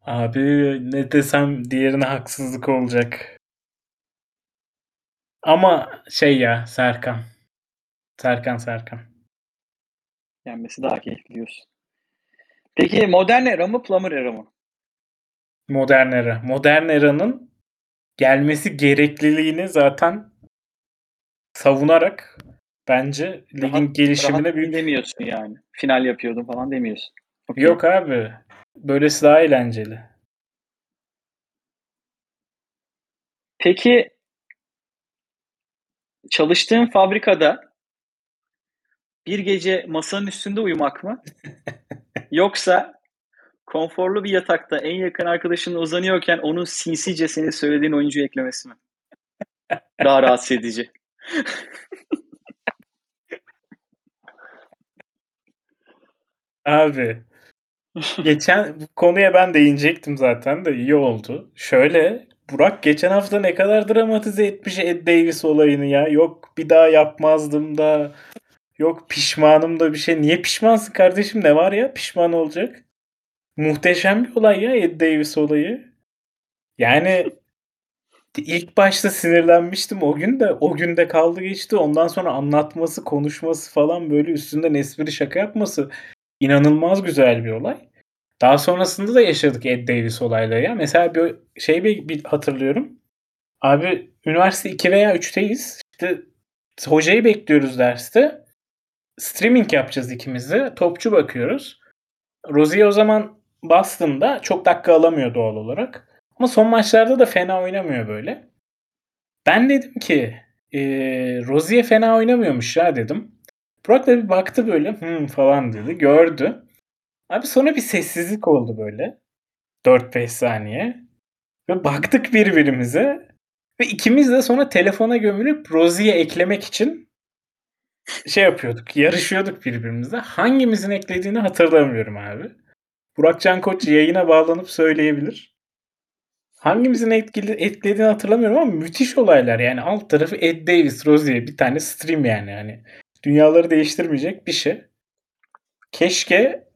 Abi ne desem diğerine haksızlık olacak. Ama şey ya Serkan. Serkan Serkan. Yenmesi daha keyifli diyorsun. Peki modern era mı plumber era mı? Modern era. Modern eranın gelmesi gerekliliğini zaten savunarak bence ligin rahat, gelişimine rahat büyük... demiyorsun yani. Final yapıyordum falan demiyorsun. Okay. Yok abi. Böylesi daha eğlenceli. Peki çalıştığın fabrikada bir gece masanın üstünde uyumak mı? Yoksa konforlu bir yatakta en yakın arkadaşınla uzanıyorken onun sinsice senin söylediğin oyuncu eklemesi mi? Daha rahatsız edici. Abi geçen konuya ben değinecektim zaten de iyi oldu. Şöyle Burak geçen hafta ne kadar dramatize etmiş Ed Davis olayını ya. Yok bir daha yapmazdım da. Yok pişmanım da bir şey. Niye pişmansın kardeşim? Ne var ya pişman olacak? Muhteşem bir olay ya Ed Davis olayı. Yani İlk başta sinirlenmiştim o gün de. O gün de kaldı geçti. Ondan sonra anlatması, konuşması falan böyle üstünden espri şaka yapması inanılmaz güzel bir olay. Daha sonrasında da yaşadık Ed Davis olayları ya. Mesela bir şey bir, bir hatırlıyorum. Abi üniversite 2 veya 3'teyiz. İşte hocayı bekliyoruz derste. Streaming yapacağız ikimiz de. Topçu bakıyoruz. Rozier o zaman Boston'da çok dakika alamıyor doğal olarak. Ama son maçlarda da fena oynamıyor böyle. Ben dedim ki e, Rozier fena oynamıyormuş ya dedim. Burak da bir baktı böyle hmm falan dedi. Gördü. Abi sonra bir sessizlik oldu böyle. 4-5 saniye. Ve baktık birbirimize. Ve ikimiz de sonra telefona gömülüp Rozier'e eklemek için şey yapıyorduk. Yarışıyorduk birbirimizle. Hangimizin eklediğini hatırlamıyorum abi. Burak Can Koç yayına bağlanıp söyleyebilir. Hangimizin etkili, etkilediğini hatırlamıyorum ama müthiş olaylar. Yani alt tarafı Ed Davis, Rozier bir tane stream yani. yani. Dünyaları değiştirmeyecek bir şey. Keşke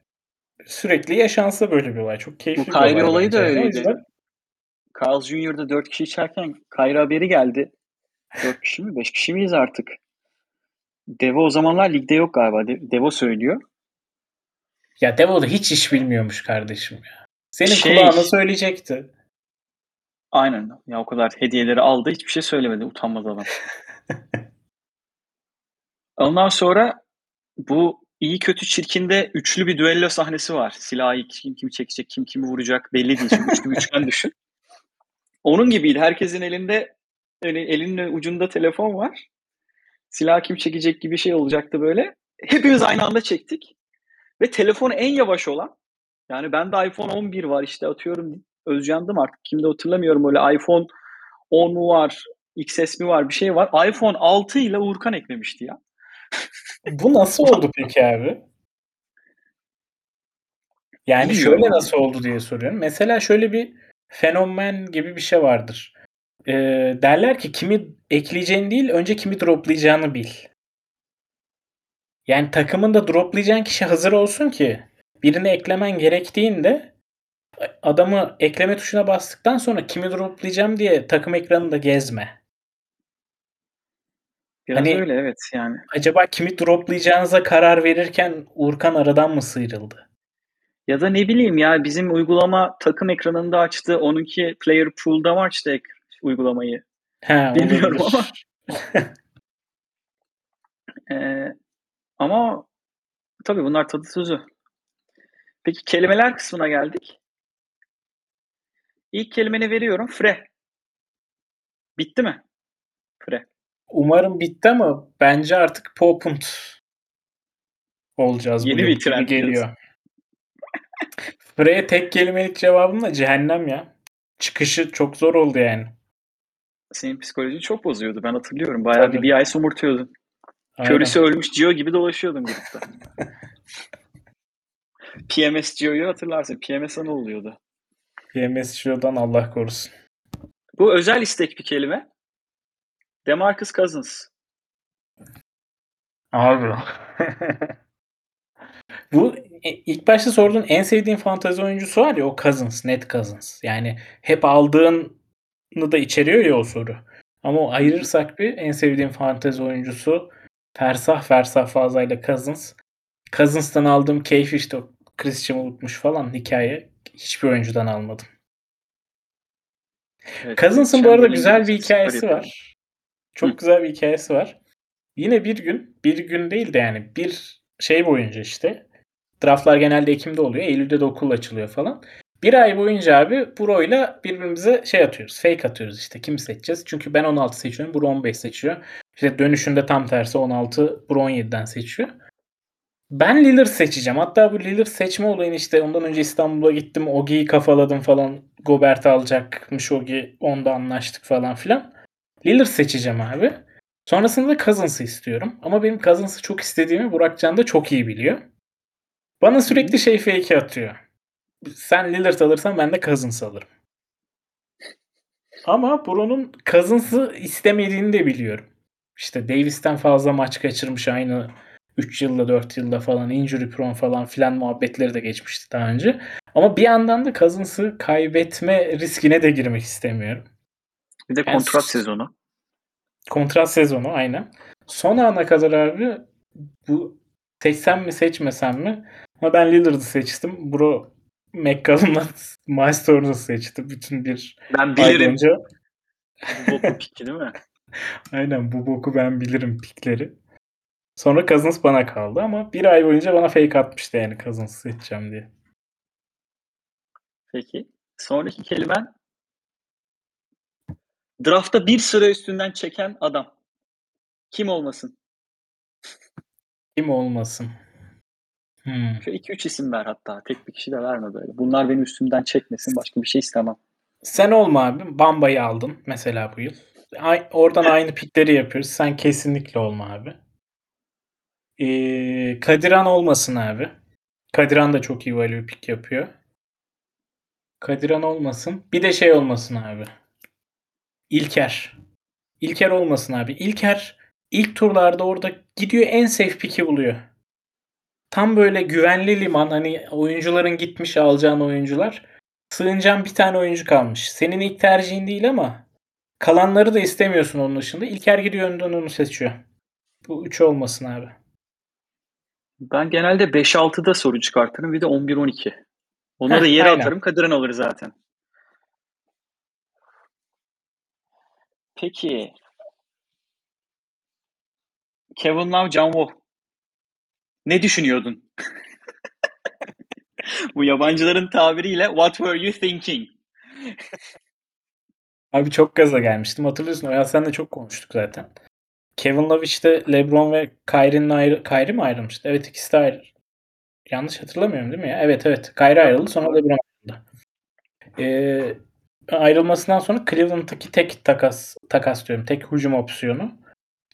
sürekli yaşansa böyle bir olay. Çok keyifli Bu olay. olayı da öyleydi. Yüzden... Carl Junior'da 4 kişi içerken Kayra haberi geldi. 4 kişi mi? 5 kişi miyiz artık? Devo o zamanlar ligde yok galiba. Devo söylüyor. Ya Devo da hiç iş bilmiyormuş kardeşim ya. Senin şey, kulağına söyleyecekti. Aynen. Ya o kadar hediyeleri aldı. Hiçbir şey söylemedi. Utanmaz adam. Ondan sonra bu iyi kötü çirkinde üçlü bir düello sahnesi var. Silahı kim kim çekecek, kim kimi vuracak belli değil. Çünkü üçlü bir üçgen düşün. Onun gibiydi. Herkesin elinde öyle elinin ucunda telefon var. Silah kim çekecek gibi şey olacaktı böyle. Hepimiz aynı anda çektik. Ve telefon en yavaş olan yani ben de iPhone 11 var işte atıyorum Özcan'dım artık kimde hatırlamıyorum öyle iPhone 10 mu var XS mi var bir şey var. iPhone 6 ile Uğurkan eklemişti ya. Bu nasıl oldu peki abi? Yani Bilmiyorum. şöyle nasıl oldu diye soruyorum. Mesela şöyle bir fenomen gibi bir şey vardır. Ee, derler ki kimi ekleyeceğini değil önce kimi droplayacağını bil. Yani takımında droplayacağın kişi hazır olsun ki birini eklemen gerektiğinde adamı ekleme tuşuna bastıktan sonra kimi droplayacağım diye takım ekranında gezme. Biraz hani, öyle evet yani. Acaba kimi droplayacağınıza karar verirken Urkan aradan mı sıyrıldı? Ya da ne bileyim ya bizim uygulama takım ekranında açtı. Onunki player pool'da mı açtı uygulamayı? He, Bilmiyorum ama. ee, ama tabii bunlar tadı tuzu. Peki kelimeler kısmına geldik. İlk kelimeni veriyorum. Fre. Bitti mi? Fre. Umarım bitti ama bence artık Popund olacağız. Yeni bir trend geliyor. Fre'ye tek kelimelik cevabım da cehennem ya. Çıkışı çok zor oldu yani. Senin psikolojin çok bozuyordu. Ben hatırlıyorum. Bayağı bir, bir ay somurtuyordun. Körüsü ölmüş Gio gibi dolaşıyordun grupta. PMS Gio'yu hatırlarsın. PMS ne oluyordu? PMS Gio'dan Allah korusun. Bu özel istek bir kelime. Demarcus Cousins. Abi. Bu ilk başta sorduğun en sevdiğin fantezi oyuncusu var ya o Cousins, net Cousins. Yani hep aldığını da içeriyor ya o soru. Ama ayırırsak bir en sevdiğim fantezi oyuncusu fersah fersah fazlayla Cousins. Cousins'tan aldığım keyif işte o Christian unutmuş falan hikaye. Hiçbir oyuncudan almadım. Evet, Cousins'ın bu arada güzel bir hikayesi var. Çok Hı. güzel bir hikayesi var. Yine bir gün, bir gün değil de yani bir şey boyunca işte draftlar genelde Ekim'de oluyor. Eylül'de de okul açılıyor falan. Bir ay boyunca abi Bro'yla birbirimize şey atıyoruz. Fake atıyoruz işte. Kimi seçeceğiz? Çünkü ben 16 seçiyorum. Bro 15 seçiyor. İşte dönüşünde tam tersi 16 Bro 17'den seçiyor. Ben Lillard seçeceğim. Hatta bu Lillard seçme olayını işte ondan önce İstanbul'a gittim. Ogi'yi kafaladım falan. Gobert alacakmış Ogi. Onda anlaştık falan filan. Lillard seçeceğim abi. Sonrasında da Cousins'ı istiyorum. Ama benim Cousins'ı çok istediğimi Burak Can da çok iyi biliyor. Bana sürekli şey fake atıyor. Sen Lillard alırsan ben de Cousins alırım. Ama Bro'nun Cousins'ı istemediğini de biliyorum. İşte Davis'ten fazla maç kaçırmış aynı 3 yılda 4 yılda falan injury prone falan filan muhabbetleri de geçmişti daha önce. Ama bir yandan da Cousins'ı kaybetme riskine de girmek istemiyorum. Bir de Yani kontrat s- sezonu. Kontrat sezonu aynen. Son ana kadar abi bu seçsem mi seçmesem mi? Ama ben Lillard'ı seçtim. Bro McCallum'la Miles Turner'ı seçti. Bütün bir Ben bilirim. boyunca. Bu piki değil mi? Aynen bu boku ben bilirim pikleri. Sonra Cousins bana kaldı ama bir ay boyunca bana fake atmıştı yani Cousins'ı seçeceğim diye. Peki. Sonraki kelimen draftta bir sıra üstünden çeken adam. Kim olmasın? Kim olmasın? Hmm. Şöyle 2-3 isim ver hatta. Tek bir kişi de verme böyle. Bunlar benim üstümden çekmesin. Başka bir şey istemem. Sen olma abi. Bamba'yı aldın mesela bu yıl. Oradan aynı pikleri yapıyoruz. Sen kesinlikle olma abi. Ee, Kadiran olmasın abi. Kadiran da çok iyi value pick yapıyor. Kadiran olmasın. Bir de şey olmasın abi. İlker. İlker olmasın abi. İlker ilk turlarda orada gidiyor en safe pick'i buluyor. Tam böyle güvenli liman hani oyuncuların gitmiş alacağın oyuncular. Sığınacağın bir tane oyuncu kalmış. Senin ilk tercihin değil ama kalanları da istemiyorsun onun dışında. İlker gidiyor önden onu seçiyor. Bu 3 olmasın abi. Ben genelde 5-6'da soru çıkartırım. Bir de 11-12. Onları Heh, yere aynen. atarım. Kadiran alır zaten. Peki. Kevin Love, John Wall. Ne düşünüyordun? Bu yabancıların tabiriyle what were you thinking? Abi çok gaza gelmiştim. Hatırlıyorsun. O ya senle çok konuştuk zaten. Kevin Love işte LeBron ve Kyrie'nin ayrı Kyrie mi ayrılmıştı? Evet ikisi de ayrı. Yanlış hatırlamıyorum değil mi ya? Evet evet. Kyrie ayrıldı sonra LeBron ayrıldı. Ee, ayrılmasından sonra Cleveland'daki tek takas takas diyorum. Tek hücum opsiyonu.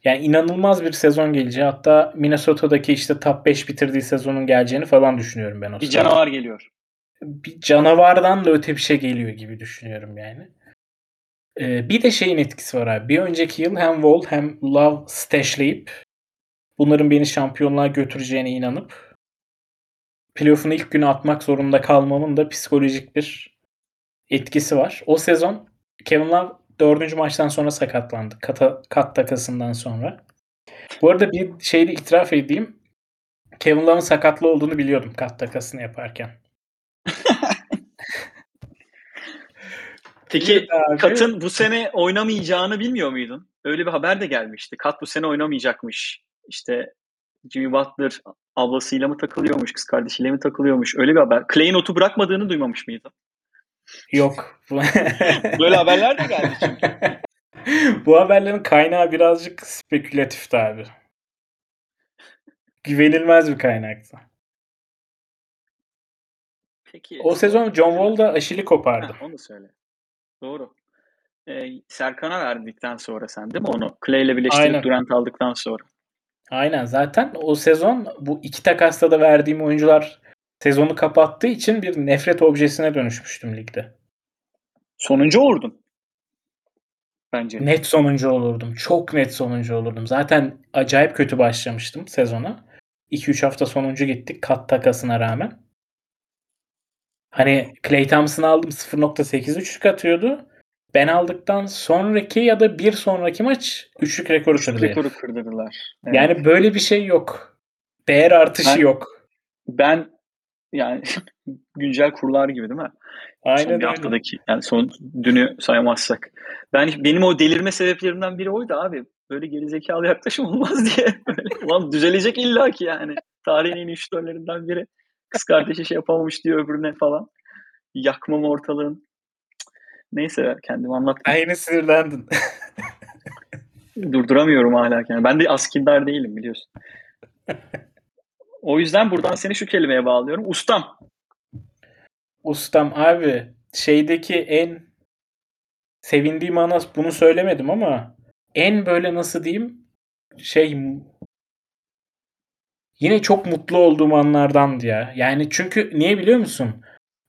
Yani inanılmaz bir sezon geleceği. Hatta Minnesota'daki işte top 5 bitirdiği sezonun geleceğini falan düşünüyorum ben o Bir sırada. canavar geliyor. bir canavardan da öte bir şey geliyor gibi düşünüyorum yani. Ee, bir de şeyin etkisi var abi. Bir önceki yıl hem Wall hem Love stashleyip bunların beni şampiyonluğa götüreceğine inanıp playoff'un ilk günü atmak zorunda kalmamın da psikolojik bir etkisi var. O sezon Kevin Love dördüncü maçtan sonra sakatlandı. Kata, kat takasından sonra. Bu arada bir şeyde itiraf edeyim. Kevin Love'ın sakatlı olduğunu biliyordum kat takasını yaparken. Peki Kat'ın bu sene oynamayacağını bilmiyor muydun? Öyle bir haber de gelmişti. Kat bu sene oynamayacakmış. İşte Jimmy Butler ablasıyla mı takılıyormuş, kız kardeşiyle mi takılıyormuş? Öyle bir haber. Clay'in otu bırakmadığını duymamış mıydın? Yok. Böyle haberler de geldi çünkü. Bu haberlerin kaynağı birazcık spekülatifti abi. Güvenilmez bir kaynaktı. Peki. O sezon John Wall da aşili kopardı. Heh, onu söyle. Doğru. Ee, Serkan'a verdikten sonra sen değil mi onu? Clay ile birleştirip Aynen. Durant aldıktan sonra. Aynen zaten o sezon bu iki takasta da verdiğim oyuncular sezonu kapattığı için bir nefret objesine dönüşmüştüm ligde. Sonuncu olurdun. Bence. Net sonuncu olurdum. Çok net sonuncu olurdum. Zaten acayip kötü başlamıştım sezona. 2-3 hafta sonuncu gittik kat takasına rağmen. Hani Clay Thompson'ı aldım 0.8 üçlük atıyordu. Ben aldıktan sonraki ya da bir sonraki maç üçlük rekoru Üçlük kırdı. rekoru herif. kırdırdılar. Evet. Yani böyle bir şey yok. Değer artışı Ben- yok. ben yani güncel kurlar gibi değil mi? son Aynen bir öyle. haftadaki yani son dünü saymazsak. Ben benim o delirme sebeplerimden biri oydu abi. Böyle gerizekalı yaklaşım olmaz diye. Böyle, Ulan düzelecek illa ki yani. Tarihin en iyi şutörlerinden biri. Kız kardeşi şey yapamamış diyor öbürüne falan. Yakmam ortalığın. Neyse kendimi anlatmayayım. Ay yine sinirlendin. Durduramıyorum hala kendimi. Ben de askindar değilim biliyorsun. O yüzden buradan seni şu kelimeye bağlıyorum. Ustam. Ustam abi şeydeki en sevindiğim ana bunu söylemedim ama en böyle nasıl diyeyim şey yine çok mutlu olduğum anlardandı ya. Yani çünkü niye biliyor musun?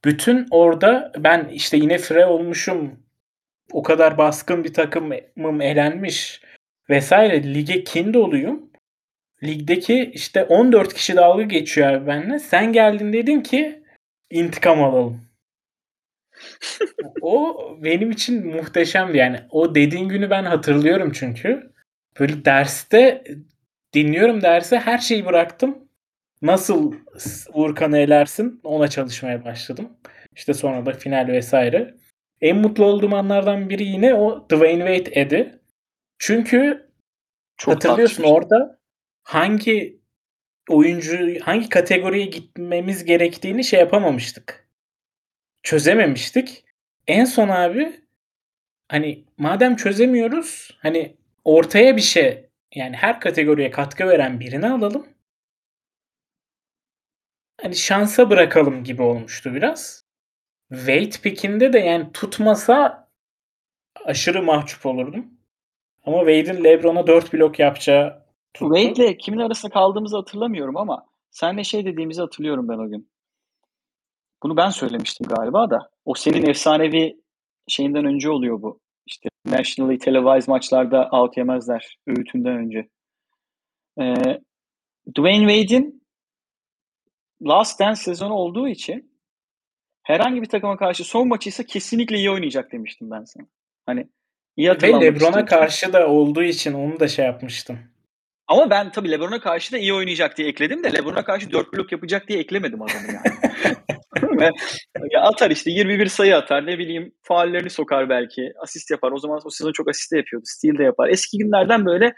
Bütün orada ben işte yine fre olmuşum. O kadar baskın bir takımım elenmiş vesaire. Lige kin doluyum. Ligdeki işte 14 kişi dalga geçiyor abi benimle. Sen geldin dedin ki intikam alalım. O benim için muhteşemdi. Yani o dediğin günü ben hatırlıyorum çünkü. Böyle derste dinliyorum derse her şeyi bıraktım. Nasıl Uğurkan'ı elersin ona çalışmaya başladım. İşte sonra da final vesaire. En mutlu olduğum anlardan biri yine o Dwayne Wade edi. Çünkü Çok hatırlıyorsun orada hangi oyuncu hangi kategoriye gitmemiz gerektiğini şey yapamamıştık. Çözememiştik. En son abi hani madem çözemiyoruz hani ortaya bir şey yani her kategoriye katkı veren birini alalım. Hani şansa bırakalım gibi olmuştu biraz. Wade pick'inde de yani tutmasa aşırı mahcup olurdum. Ama Wade'in LeBron'a 4 blok yapacağı tuttu. Wade'le kimin arasında kaldığımızı hatırlamıyorum ama senle şey dediğimizi hatırlıyorum ben o gün. Bunu ben söylemiştim galiba da. O senin efsanevi şeyinden önce oluyor bu. İşte nationally televised maçlarda out yemezler öğütünden önce. Ee, Dwayne Wade'in Last Dance sezonu olduğu için herhangi bir takıma karşı son maçıysa kesinlikle iyi oynayacak demiştim ben sana. Hani iyi Ve LeBron'a karşı da olduğu için onu da şey yapmıştım. Ama ben tabii LeBron'a karşı da iyi oynayacak diye ekledim de LeBron'a karşı 4 blok yapacak diye eklemedim adamı yani. Ya atar işte 21 sayı atar ne bileyim faallerini sokar belki asist yapar. O zaman o sezon çok asist de yapıyordu. Steal de yapar. Eski günlerden böyle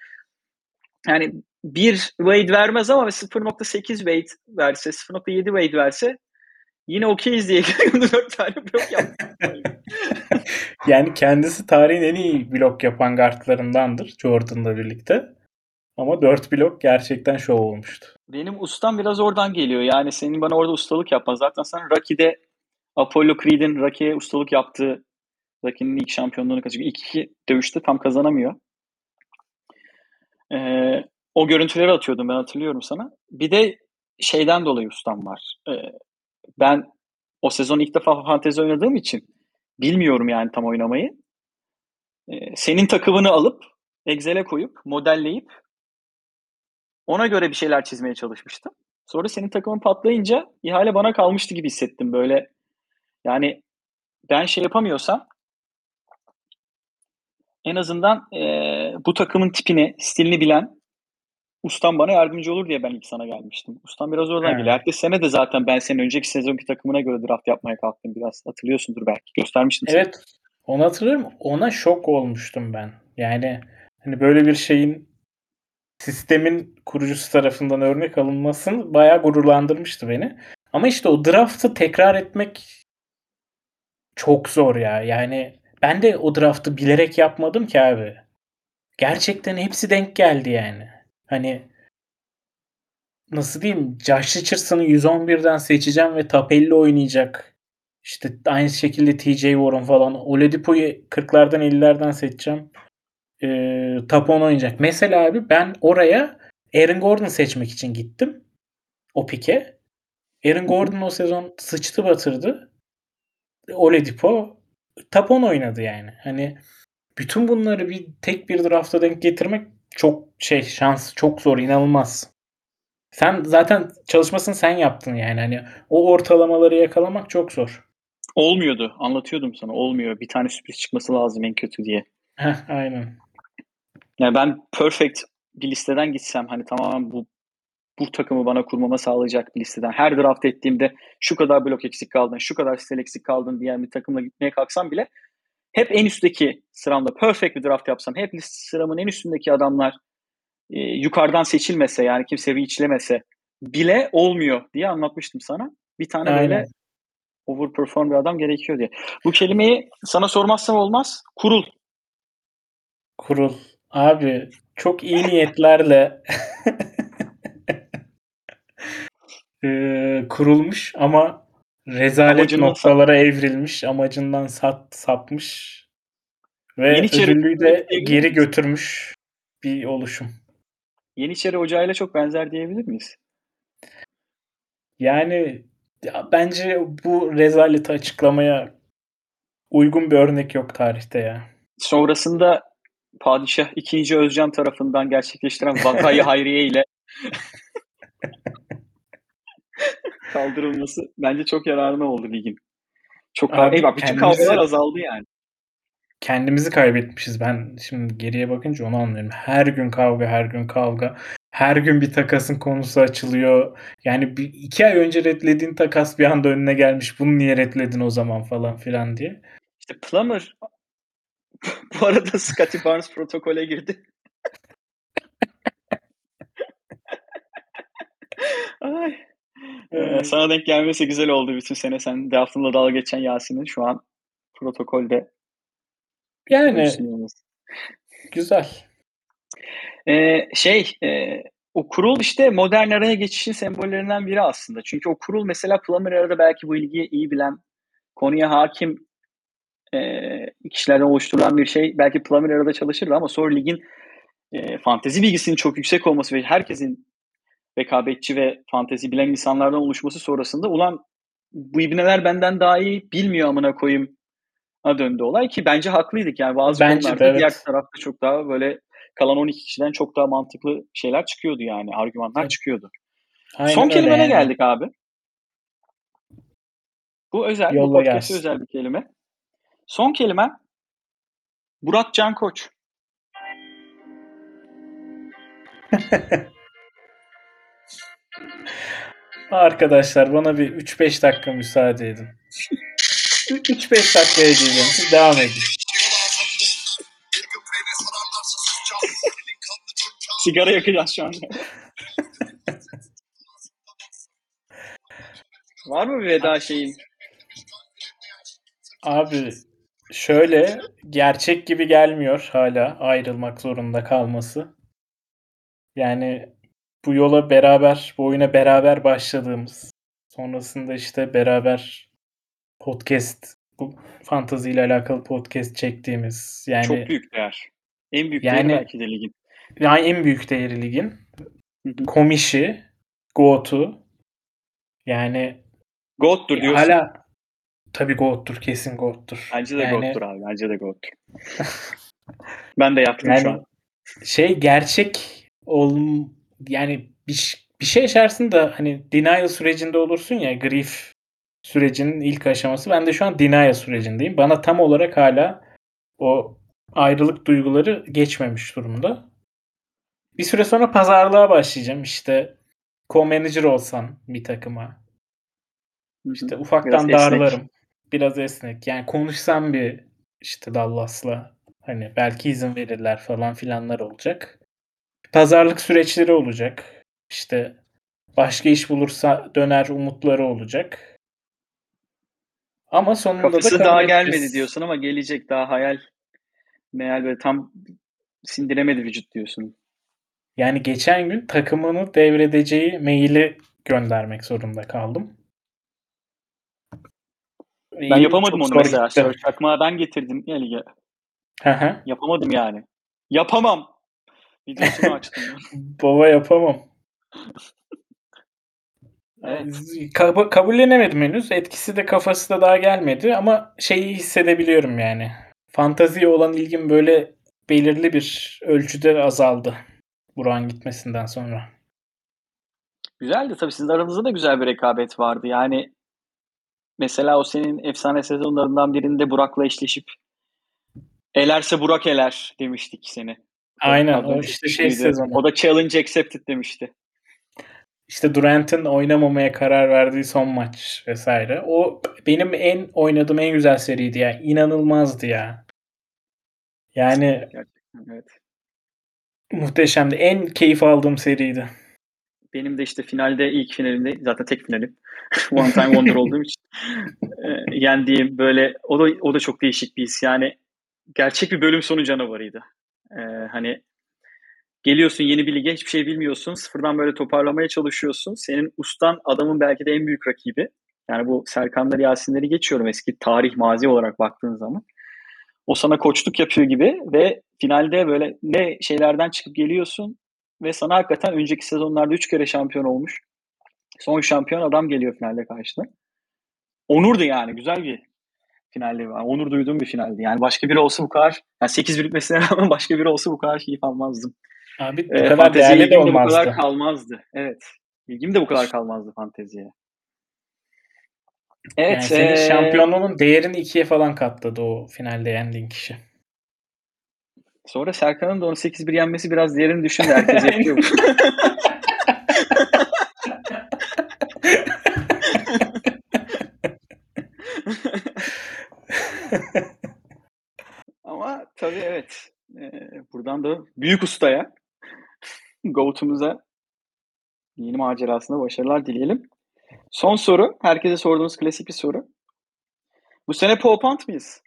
yani bir Wade vermez ama 0.8 Wade verse 0.7 Wade verse yine okeyiz diye 4 tane blok yaptı. yani kendisi tarihin en iyi blok yapan guardlarındandır Jordan'la birlikte. Ama 4 blok gerçekten şov olmuştu. Benim ustam biraz oradan geliyor. Yani senin bana orada ustalık yapman. Zaten sen Rocky'de Apollo Creed'in Rocky'ye ustalık yaptığı Rocky'nin ilk şampiyonluğunu kaçırıyor. İlk iki dövüşte tam kazanamıyor. Ee, o görüntüleri atıyordum ben hatırlıyorum sana. Bir de şeyden dolayı ustam var. Ee, ben o sezon ilk defa fantezi oynadığım için bilmiyorum yani tam oynamayı. Ee, senin takımını alıp Excel'e koyup modelleyip ona göre bir şeyler çizmeye çalışmıştım. Sonra senin takımın patlayınca ihale bana kalmıştı gibi hissettim böyle. Yani ben şey yapamıyorsam en azından e, bu takımın tipini, stilini bilen ustam bana yardımcı olur diye ben ilk sana gelmiştim. Ustam biraz oradan evet. geliyor. Ertesi sene de zaten ben senin önceki sezonki takımına göre draft yapmaya kalktım biraz. Hatırlıyorsundur belki. Göstermiştim Evet. Sana. Onu hatırlıyorum. Ona şok olmuştum ben. Yani hani böyle bir şeyin sistemin kurucusu tarafından örnek alınmasın bayağı gururlandırmıştı beni. Ama işte o draft'ı tekrar etmek çok zor ya. Yani ben de o draft'ı bilerek yapmadım ki abi. Gerçekten hepsi denk geldi yani. Hani nasıl diyeyim Josh Richardson'ı 111'den seçeceğim ve 50 oynayacak. İşte aynı şekilde TJ Warren falan. Oladipo'yu 40'lardan 50'lerden seçeceğim e, top 10 oynayacak. Mesela abi ben oraya Aaron Gordon seçmek için gittim. O pike. Aaron Gordon o sezon sıçtı batırdı. Oladipo top 10 oynadı yani. Hani bütün bunları bir tek bir drafta denk getirmek çok şey şans çok zor inanılmaz. Sen zaten çalışmasını sen yaptın yani. Hani o ortalamaları yakalamak çok zor. Olmuyordu. Anlatıyordum sana. Olmuyor. Bir tane sürpriz çıkması lazım en kötü diye. Heh, aynen. Yani ben perfect bir listeden gitsem hani tamamen bu bu takımı bana kurmama sağlayacak bir listeden her draft ettiğimde şu kadar blok eksik kaldın, şu kadar stel eksik kaldın diyen bir takımla gitmeye kalksam bile hep en üstteki sıramda perfect bir draft yapsam, hep sıramın en üstündeki adamlar e, yukarıdan seçilmese yani kimse bir içlemese bile olmuyor diye anlatmıştım sana. Bir tane Aynen. böyle overperform bir adam gerekiyor diye. Bu kelimeyi sana sormazsam olmaz. Kurul. Kurul. Abi çok iyi niyetlerle eee, kurulmuş ama rezalet Amacından noktalara evrilmiş, amacından sat sapmış ve Yeniçeri ödüllüyü de geri götürmüş bir oluşum. Yeniçeri Ocağı'yla çok benzer diyebilir miyiz? Yani ya bence bu rezaleti açıklamaya uygun bir örnek yok tarihte ya. Sonrasında Padişah 2. Özcan tarafından gerçekleştiren vakayı hayriye ile kaldırılması bence çok yararına oldu ligin. Çok Abi, bak bütün kavgalar azaldı yani. Kendimizi kaybetmişiz. Ben şimdi geriye bakınca onu anlıyorum. Her gün kavga, her gün kavga. Her gün bir takasın konusu açılıyor. Yani bir, iki ay önce redlediğin takas bir anda önüne gelmiş. Bunu niye redledin o zaman falan filan diye. İşte Plummer bu arada Scotty Barnes protokole girdi. Ay. Ee, sana denk gelmesi güzel oldu bütün sene. Sen Daphne'la dalga geçen Yasin'in şu an protokolde. Yani güzel. Ee, şey e, o kurul işte modern araya geçişin sembollerinden biri aslında. Çünkü o kurul mesela Plummer arada belki bu ilgiyi iyi bilen, konuya hakim e, kişilerden oluşturulan bir şey. Belki Plummer arada çalışırdı ama sonra ligin e, fantezi bilgisinin çok yüksek olması ve herkesin rekabetçi ve fantezi bilen insanlardan oluşması sonrasında ulan bu ibneler benden daha iyi bilmiyor amına koyayım a döndü olay ki bence haklıydık yani bazı bence konularda de, evet. diğer tarafta çok daha böyle kalan 12 kişiden çok daha mantıklı şeyler çıkıyordu yani argümanlar evet. çıkıyordu. Aynen Son kelimene yani. geldik abi. Bu özel, Yolla bu özel bir kelime. Son kelime Burak Can Koç. Arkadaşlar bana bir 3-5 dakika müsaade edin. 3-5 dakikaya geleceğim. Siz devam edin. Sigara yakacağız şu anda. Var mı bir veda şeyin? Abi şöyle gerçek gibi gelmiyor hala ayrılmak zorunda kalması. Yani bu yola beraber, bu oyuna beraber başladığımız, sonrasında işte beraber podcast, bu fantazi ile alakalı podcast çektiğimiz yani çok büyük değer. En büyük yani, değeri belki de ligin. Yani en büyük değeri ligin. Komişi, Goat'u yani Goat'tur diyorsun. Hala tabii Goat'tur. Kesin Goat'tur. Bence de yani, Goat'tur abi. Bence de Goat'tur. ben de yaptım yani, şu an. Şey gerçek ol yani bir, bir şey içerisinde hani denial sürecinde olursun ya grief sürecinin ilk aşaması. Ben de şu an denial sürecindeyim. Bana tam olarak hala o ayrılık duyguları geçmemiş durumda. Bir süre sonra pazarlığa başlayacağım. İşte co-manager olsam bir takıma. İşte ufaktan Biraz darlarım. Esnek. Biraz esnek. Yani konuşsam bir işte Dallas'la hani belki izin verirler falan filanlar olacak pazarlık süreçleri olacak. İşte başka iş bulursa döner umutları olacak. Ama sonunda Kafası da daha gelmedi diyorsun ama gelecek daha hayal meğer böyle tam sindiremedi vücut diyorsun. Yani geçen gün takımını devredeceği maili göndermek zorunda kaldım. Ben yapamadım onu mesela. Gitti. Çakmağı ben getirdim ya lige. Yapamadım yani. Yapamam. Videosunu açtım. Baba yapamam. Evet. Kab- kabullenemedim henüz. Etkisi de kafası da daha gelmedi ama şeyi hissedebiliyorum yani. Fantaziye olan ilgim böyle belirli bir ölçüde azaldı. Burak'ın gitmesinden sonra. Güzeldi tabii sizin aranızda da güzel bir rekabet vardı. Yani mesela o senin efsane sezonlarından birinde Burak'la eşleşip elerse Burak eler demiştik seni. Aynen o işte şey sezonu. O da challenge accepted demişti. İşte Durant'ın oynamamaya karar verdiği son maç vesaire. O benim en oynadığım en güzel seriydi ya. İnanılmazdı ya. Yani Gerçekten, evet. Muhteşemdi. En keyif aldığım seriydi. Benim de işte finalde ilk finalimde zaten tek finalim. One time wonder olduğum için yendiğim böyle o da o da çok değişik bir his. Yani gerçek bir bölüm sonu canavarıydı. Ee, hani geliyorsun yeni bir lige hiçbir şey bilmiyorsun. Sıfırdan böyle toparlamaya çalışıyorsun. Senin ustan adamın belki de en büyük rakibi. Yani bu Serkanları Yasinleri geçiyorum eski tarih mazi olarak baktığın zaman. O sana koçluk yapıyor gibi ve finalde böyle ne şeylerden çıkıp geliyorsun ve sana hakikaten önceki sezonlarda 3 kere şampiyon olmuş. Son şampiyon adam geliyor finalde karşına. Onurdu yani güzel bir finalde var. Onur duyduğum bir finaldi. Yani başka biri olsa bu kadar yani 8 bitmesine rağmen başka biri olsa bu kadar keyif almazdım. Abi bu ee, kadar değerli de olmazdı. bu kadar kalmazdı. Evet. İlgim de bu kadar kalmazdı fanteziye. Evet, yani senin ee... şampiyonluğunun değerini ikiye falan katladı o finalde yendiğin kişi. Sonra Serkan'ın da 18-1 yenmesi biraz değerini düşündü. Herkes yapıyor. Ama tabii evet. Ee, buradan da büyük ustaya, GOAT'umuza yeni macerasında başarılar dileyelim. Son soru. Herkese sorduğumuz klasik bir soru. Bu sene Popant mıyız?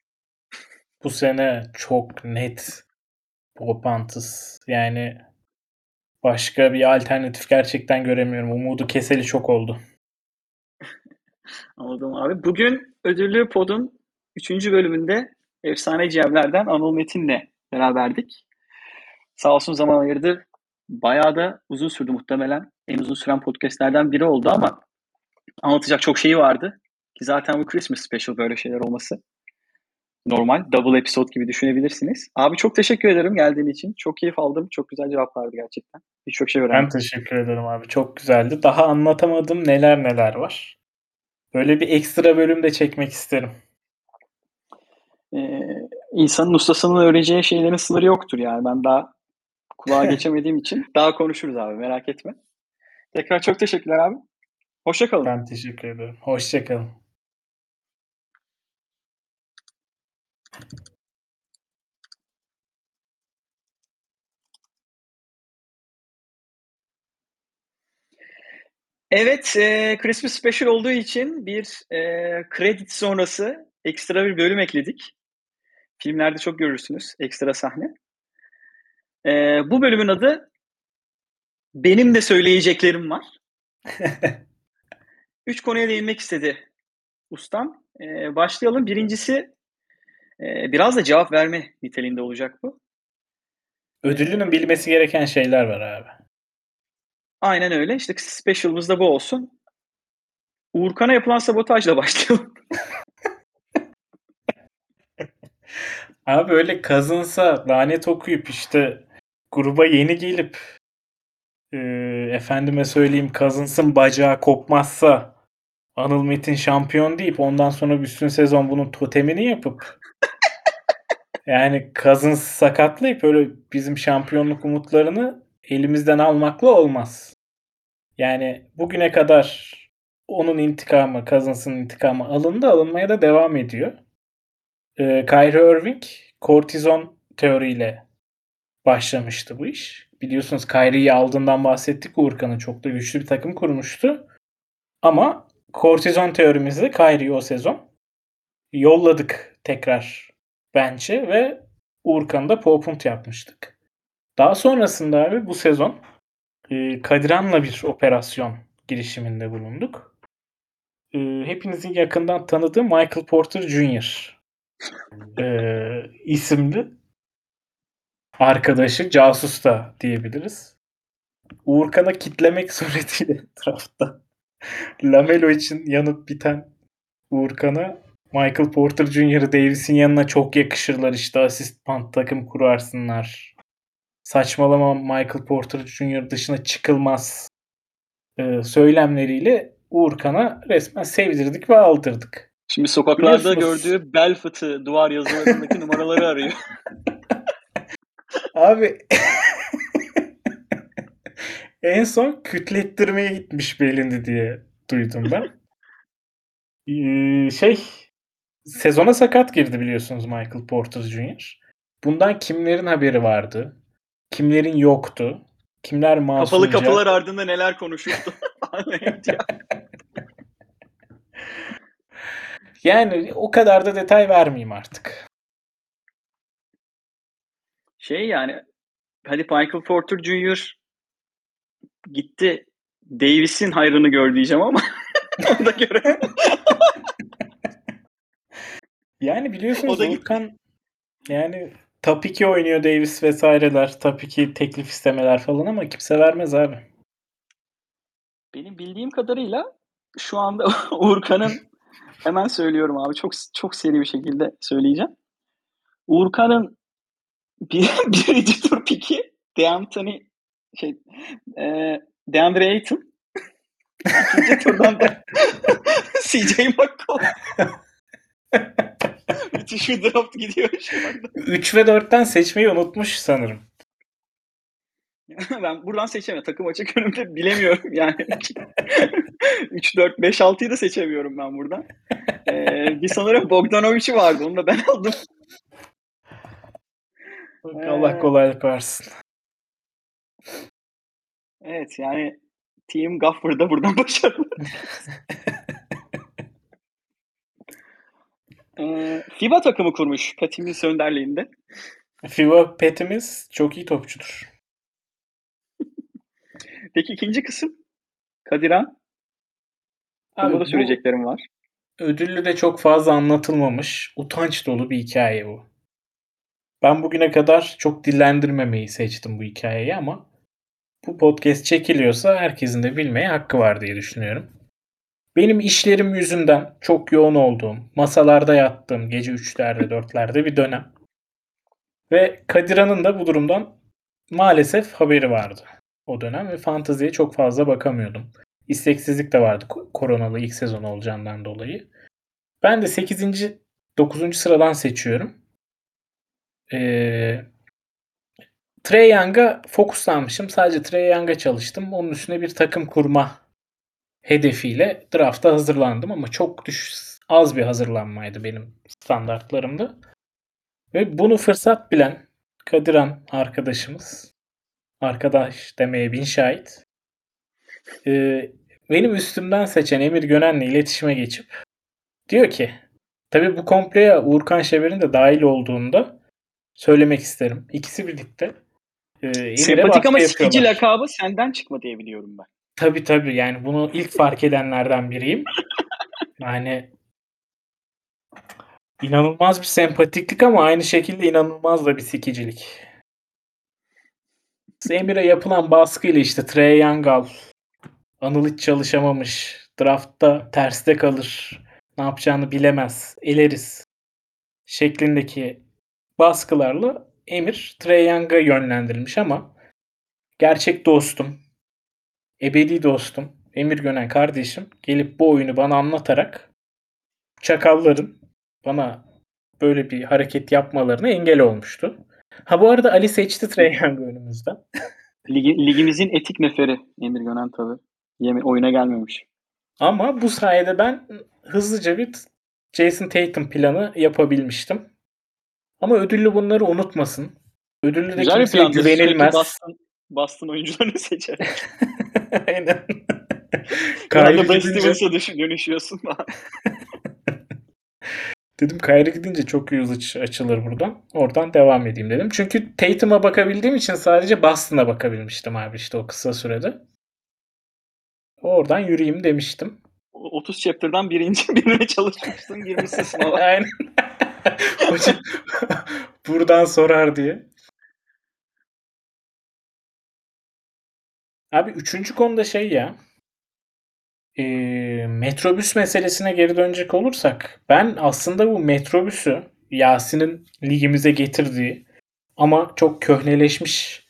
Bu sene çok net Popant'ız. Yani başka bir alternatif gerçekten göremiyorum. Umudu keseli çok oldu. Anladım abi. Bugün Ödüllü Pod'un 3. bölümünde Efsane Cevler'den Anıl Metin'le beraberdik. Sağ olsun zaman ayırdı. Bayağı da uzun sürdü muhtemelen. En uzun süren podcastlerden biri oldu ama anlatacak çok şeyi vardı. Ki zaten bu Christmas special böyle şeyler olması. Normal. Double episode gibi düşünebilirsiniz. Abi çok teşekkür ederim geldiğin için. Çok keyif aldım. Çok güzel cevaplardı gerçekten. Birçok şey öğrendim. Ben teşekkür ederim abi. Çok güzeldi. Daha anlatamadım neler neler var. Böyle bir ekstra bölüm de çekmek isterim. Ee, insanın ustasının öğreneceği şeylerin sınırı yoktur yani. Ben daha kulağa geçemediğim için daha konuşuruz abi merak etme. Tekrar çok teşekkürler abi. Hoşçakalın. Ben teşekkür ederim. Hoşçakalın. Evet, e, Christmas Special olduğu için bir e, kredi sonrası ekstra bir bölüm ekledik. Filmlerde çok görürsünüz ekstra sahne. E, bu bölümün adı Benim de söyleyeceklerim var. Üç konuya değinmek istedi ustam. E, başlayalım. Birincisi e, biraz da cevap verme niteliğinde olacak bu. Ödüllünün bilmesi gereken şeyler var abi. Aynen öyle. İşte special'ımız da bu olsun. Uğurkan'a yapılan sabotajla başlayalım. Abi öyle kazınsa lanet okuyup işte gruba yeni gelip e, efendime söyleyeyim kazınsın bacağı kopmazsa Anıl Metin şampiyon deyip ondan sonra bütün sezon bunun totemini yapıp yani kazın sakatlayıp öyle bizim şampiyonluk umutlarını elimizden almakla olmaz. Yani bugüne kadar onun intikamı, Cousins'ın intikamı alındı, alınmaya da devam ediyor. Ee, Kyrie Irving kortizon teoriyle başlamıştı bu iş. Biliyorsunuz Kyrie'yi aldığından bahsettik. Uğurkan'ın çok da güçlü bir takım kurmuştu. Ama kortizon teorimizde Kyrie'yi o sezon yolladık tekrar bench'e ve Uğurkan'ı da popunt yapmıştık. Daha sonrasında abi bu sezon e, Kadiran'la bir operasyon girişiminde bulunduk. E, hepinizin yakından tanıdığı Michael Porter Jr. e, isimli arkadaşı casus da diyebiliriz. Uğurkan'a kitlemek suretiyle etrafta Lamelo için yanıp biten Uğurkan'a Michael Porter Jr. Davis'in yanına çok yakışırlar işte asist pant takım kurarsınlar saçmalama Michael Porter Jr. dışına çıkılmaz e, söylemleriyle Uğurkan'a resmen sevdirdik ve aldırdık. Şimdi sokaklarda gördüğü bel fıtı duvar yazılarındaki numaraları arıyor. Abi en son kütlettirmeye gitmiş belindi diye duydum ben. Ee, şey sezona sakat girdi biliyorsunuz Michael Porter Jr. Bundan kimlerin haberi vardı? Kimlerin yoktu? Kimler masumca? Kapalı kapılar ardında neler konuşuldu? yani o kadar da detay vermeyeyim artık. Şey yani hadi Michael Porter Jr. gitti Davis'in hayrını gör diyeceğim ama ona göre. yani biliyorsunuz Volkan yani Top 2 oynuyor Davis vesaireler. Top 2 teklif istemeler falan ama kimse vermez abi. Benim bildiğim kadarıyla şu anda Uğurkan'ın hemen söylüyorum abi çok çok seri bir şekilde söyleyeceğim. Uğurkan'ın bir, birinci tur piki DeAnthony şey e, DeAndre Ayton İkinci turdan da CJ McCollum. Müthiş bir draft gidiyor şu anda. 3 ve 4'ten seçmeyi unutmuş sanırım. ben buradan seçemiyorum. Takım açık önümde bilemiyorum yani. 3, 4, 5, 6'yı da seçemiyorum ben buradan. Ee, bir sanırım Bogdanovic'i vardı. Onu da ben aldım. Allah kolaylık versin. Evet yani Team Gaffer'da buradan başarılı. ee, FIBA takımı kurmuş Patimiz önderliğinde. FIBA Petimiz çok iyi topçudur. Peki ikinci kısım? Kadiran. Abi, da söyleyeceklerim var. Ödüllü de çok fazla anlatılmamış. Utanç dolu bir hikaye bu. Ben bugüne kadar çok dillendirmemeyi seçtim bu hikayeyi ama bu podcast çekiliyorsa herkesin de bilmeye hakkı var diye düşünüyorum. Benim işlerim yüzünden çok yoğun olduğum, masalarda yattığım gece 3'lerde 4'lerde bir dönem. Ve Kadiran'ın da bu durumdan maalesef haberi vardı o dönem ve fanteziye çok fazla bakamıyordum. İsteksizlik de vardı koronalı ilk sezon olacağından dolayı. Ben de 8. 9. sıradan seçiyorum. Ee, Trey Young'a fokuslanmışım. Sadece Trey Young'a çalıştım. Onun üstüne bir takım kurma hedefiyle drafta hazırlandım ama çok düş az bir hazırlanmaydı benim standartlarımda. Ve bunu fırsat bilen Kadiran arkadaşımız, arkadaş demeye bin şahit, e, benim üstümden seçen Emir Gönen'le iletişime geçip diyor ki, tabii bu kompleye Uğurkan Şeber'in de dahil olduğunda söylemek isterim. İkisi birlikte e, Sempatik ama sikici lakabı senden çıkma diye biliyorum ben. Tabii tabii yani bunu ilk fark edenlerden biriyim. Yani inanılmaz bir sempatiklik ama aynı şekilde inanılmaz da bir sikicilik. Emir'e yapılan baskıyla işte Trey Young al. Anıl hiç çalışamamış. Draftta terste kalır. Ne yapacağını bilemez. Eleriz. Şeklindeki baskılarla Emir Trey Young'a yönlendirilmiş ama gerçek dostum, ebedi dostum, Emir Gönen kardeşim gelip bu oyunu bana anlatarak çakalların bana böyle bir hareket yapmalarına engel olmuştu. Ha bu arada Ali seçti Trey Young önümüzden. Ligi, ligimizin etik neferi Emir Gönen tabi. Yemin, oyuna gelmemiş. Ama bu sayede ben hızlıca bir Jason Tatum planı yapabilmiştim. Ama ödüllü bunları unutmasın. Ödüllü de Güzel kimseye güvenilmez. Boston, Boston oyuncularını seçerek. Aynen. Kyrie gidince... düşün, dönüşüyorsun dedim Kyrie gidince çok yüz açılır buradan. Oradan devam edeyim dedim. Çünkü Tatum'a bakabildiğim için sadece Boston'a bakabilmiştim abi işte o kısa sürede. Oradan yürüyeyim demiştim. 30 chapter'dan birinci birine çalışmıştın girmişsin sınava. Aynen. Hocam buradan sorar diye. Abi üçüncü konuda şey ya. E, metrobüs meselesine geri dönecek olursak ben aslında bu metrobüsü Yasin'in ligimize getirdiği ama çok köhneleşmiş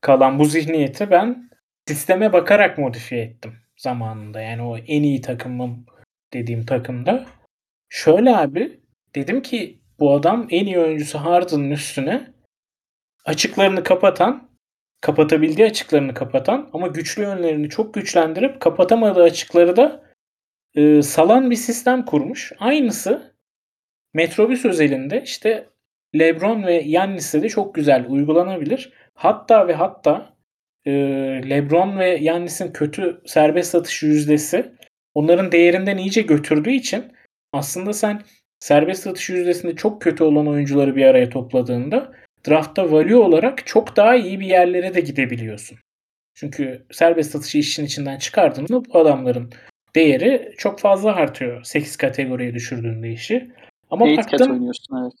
kalan bu zihniyeti ben sisteme bakarak modifiye ettim zamanında. Yani o en iyi takımım dediğim takımda. Şöyle abi dedim ki bu adam en iyi oyuncusu Harden'ın üstüne açıklarını kapatan, kapatabildiği açıklarını kapatan ama güçlü yönlerini çok güçlendirip kapatamadığı açıkları da e, salan bir sistem kurmuş. Aynısı Metrobüs özelinde işte LeBron ve Yannis'e de çok güzel uygulanabilir. Hatta ve hatta e, LeBron ve Yannis'in kötü serbest satış yüzdesi onların değerinden iyice götürdüğü için aslında sen serbest satış yüzdesinde çok kötü olan oyuncuları bir araya topladığında draftta value olarak çok daha iyi bir yerlere de gidebiliyorsun. Çünkü serbest satışı işin içinden çıkardığında bu adamların değeri çok fazla artıyor. 8 kategoriye düşürdüğünde işi. Ama Eight baktım oynuyorsun evet.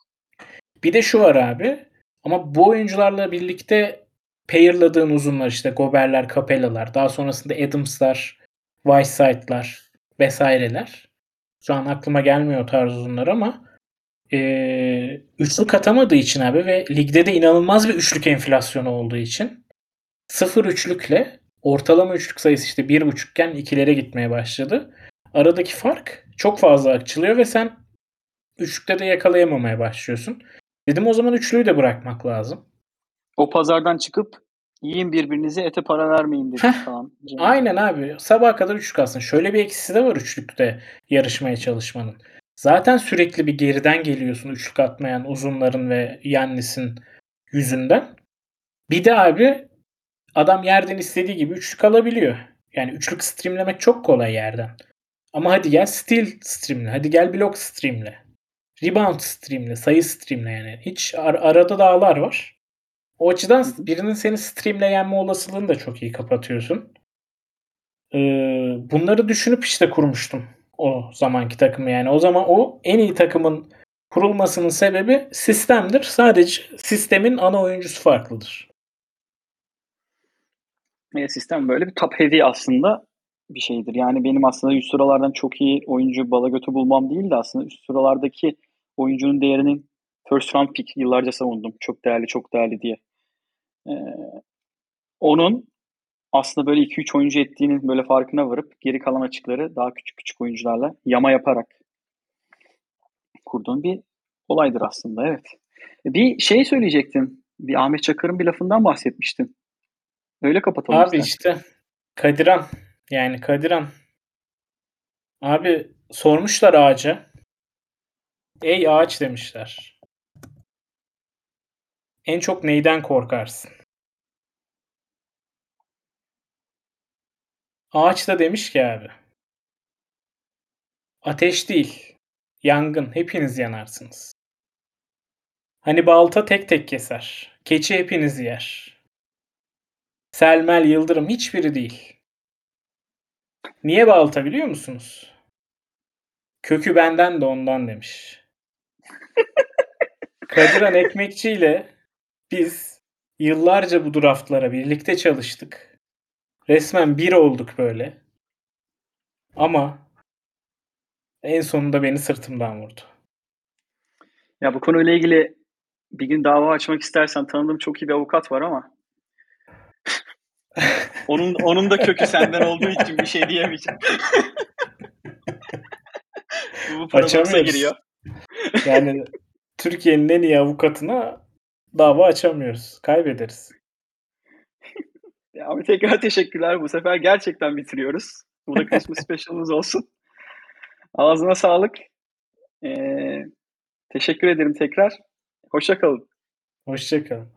Bir de şu var abi. Ama bu oyuncularla birlikte pairladığın uzunlar işte Goberler, Capella'lar, daha sonrasında Adams'lar, Whiteside'lar vesaireler. Şu an aklıma gelmiyor o tarz uzunlar ama e, üçlük atamadığı için abi ve ligde de inanılmaz bir üçlük enflasyonu olduğu için sıfır üçlükle ortalama üçlük sayısı işte 1.5 iken 2'lere gitmeye başladı. Aradaki fark çok fazla açılıyor ve sen üçlükte de yakalayamamaya başlıyorsun. Dedim o zaman üçlüyü de bırakmak lazım. O pazardan çıkıp yiyin birbirinize ete para vermeyin dedik Heh, falan. Aynen abi. Sabaha kadar üçlük alsın. Şöyle bir eksisi de var üçlükte yarışmaya çalışmanın. Zaten sürekli bir geriden geliyorsun üçlük atmayan uzunların ve Yannis'in yüzünden. Bir de abi adam yerden istediği gibi üçlük alabiliyor. Yani üçlük streamlemek çok kolay yerden. Ama hadi gel steal streamle. Hadi gel blok streamle. Rebound streamle. Sayı streamle yani. Hiç ar- arada dağlar var. O açıdan birinin seni streamle yenme olasılığını da çok iyi kapatıyorsun. Ee, bunları düşünüp işte kurmuştum o zamanki takımı yani. O zaman o en iyi takımın kurulmasının sebebi sistemdir. Sadece sistemin ana oyuncusu farklıdır. E, sistem böyle bir top heavy aslında bir şeydir. Yani benim aslında üst sıralardan çok iyi oyuncu bala götü bulmam değil de aslında üst sıralardaki oyuncunun değerinin first round pick yıllarca savundum. Çok değerli, çok değerli diye. Ee, onun aslında böyle 2-3 oyuncu ettiğinin böyle farkına varıp geri kalan açıkları daha küçük küçük oyuncularla yama yaparak kurduğun bir olaydır aslında evet. Bir şey söyleyecektin. Bir Ahmet Çakar'ın bir lafından bahsetmiştin. Öyle kapatalım Abi işte Kadiran yani Kadiran abi sormuşlar ağaca. Ey ağaç demişler. En çok neyden korkarsın? Ağaç da demiş ki abi. Ateş değil. Yangın. Hepiniz yanarsınız. Hani balta tek tek keser. Keçi hepinizi yer. Selmel, Yıldırım hiçbiri değil. Niye balta biliyor musunuz? Kökü benden de ondan demiş. Kadiran Ekmekçi ile biz yıllarca bu draftlara birlikte çalıştık. Resmen bir olduk böyle. Ama en sonunda beni sırtımdan vurdu. Ya bu konuyla ilgili bir gün dava açmak istersen tanıdığım çok iyi bir avukat var ama onun onun da kökü senden olduğu için bir şey diyemeyeceğim. bu paradoksa giriyor. Yani Türkiye'nin en iyi avukatına dava açamıyoruz. Kaybederiz. Abi tekrar teşekkürler. Bu sefer gerçekten bitiriyoruz. Bu da Christmas special'ımız olsun. Ağzına sağlık. Ee, teşekkür ederim tekrar. Hoşça kalın. Hoşça kalın.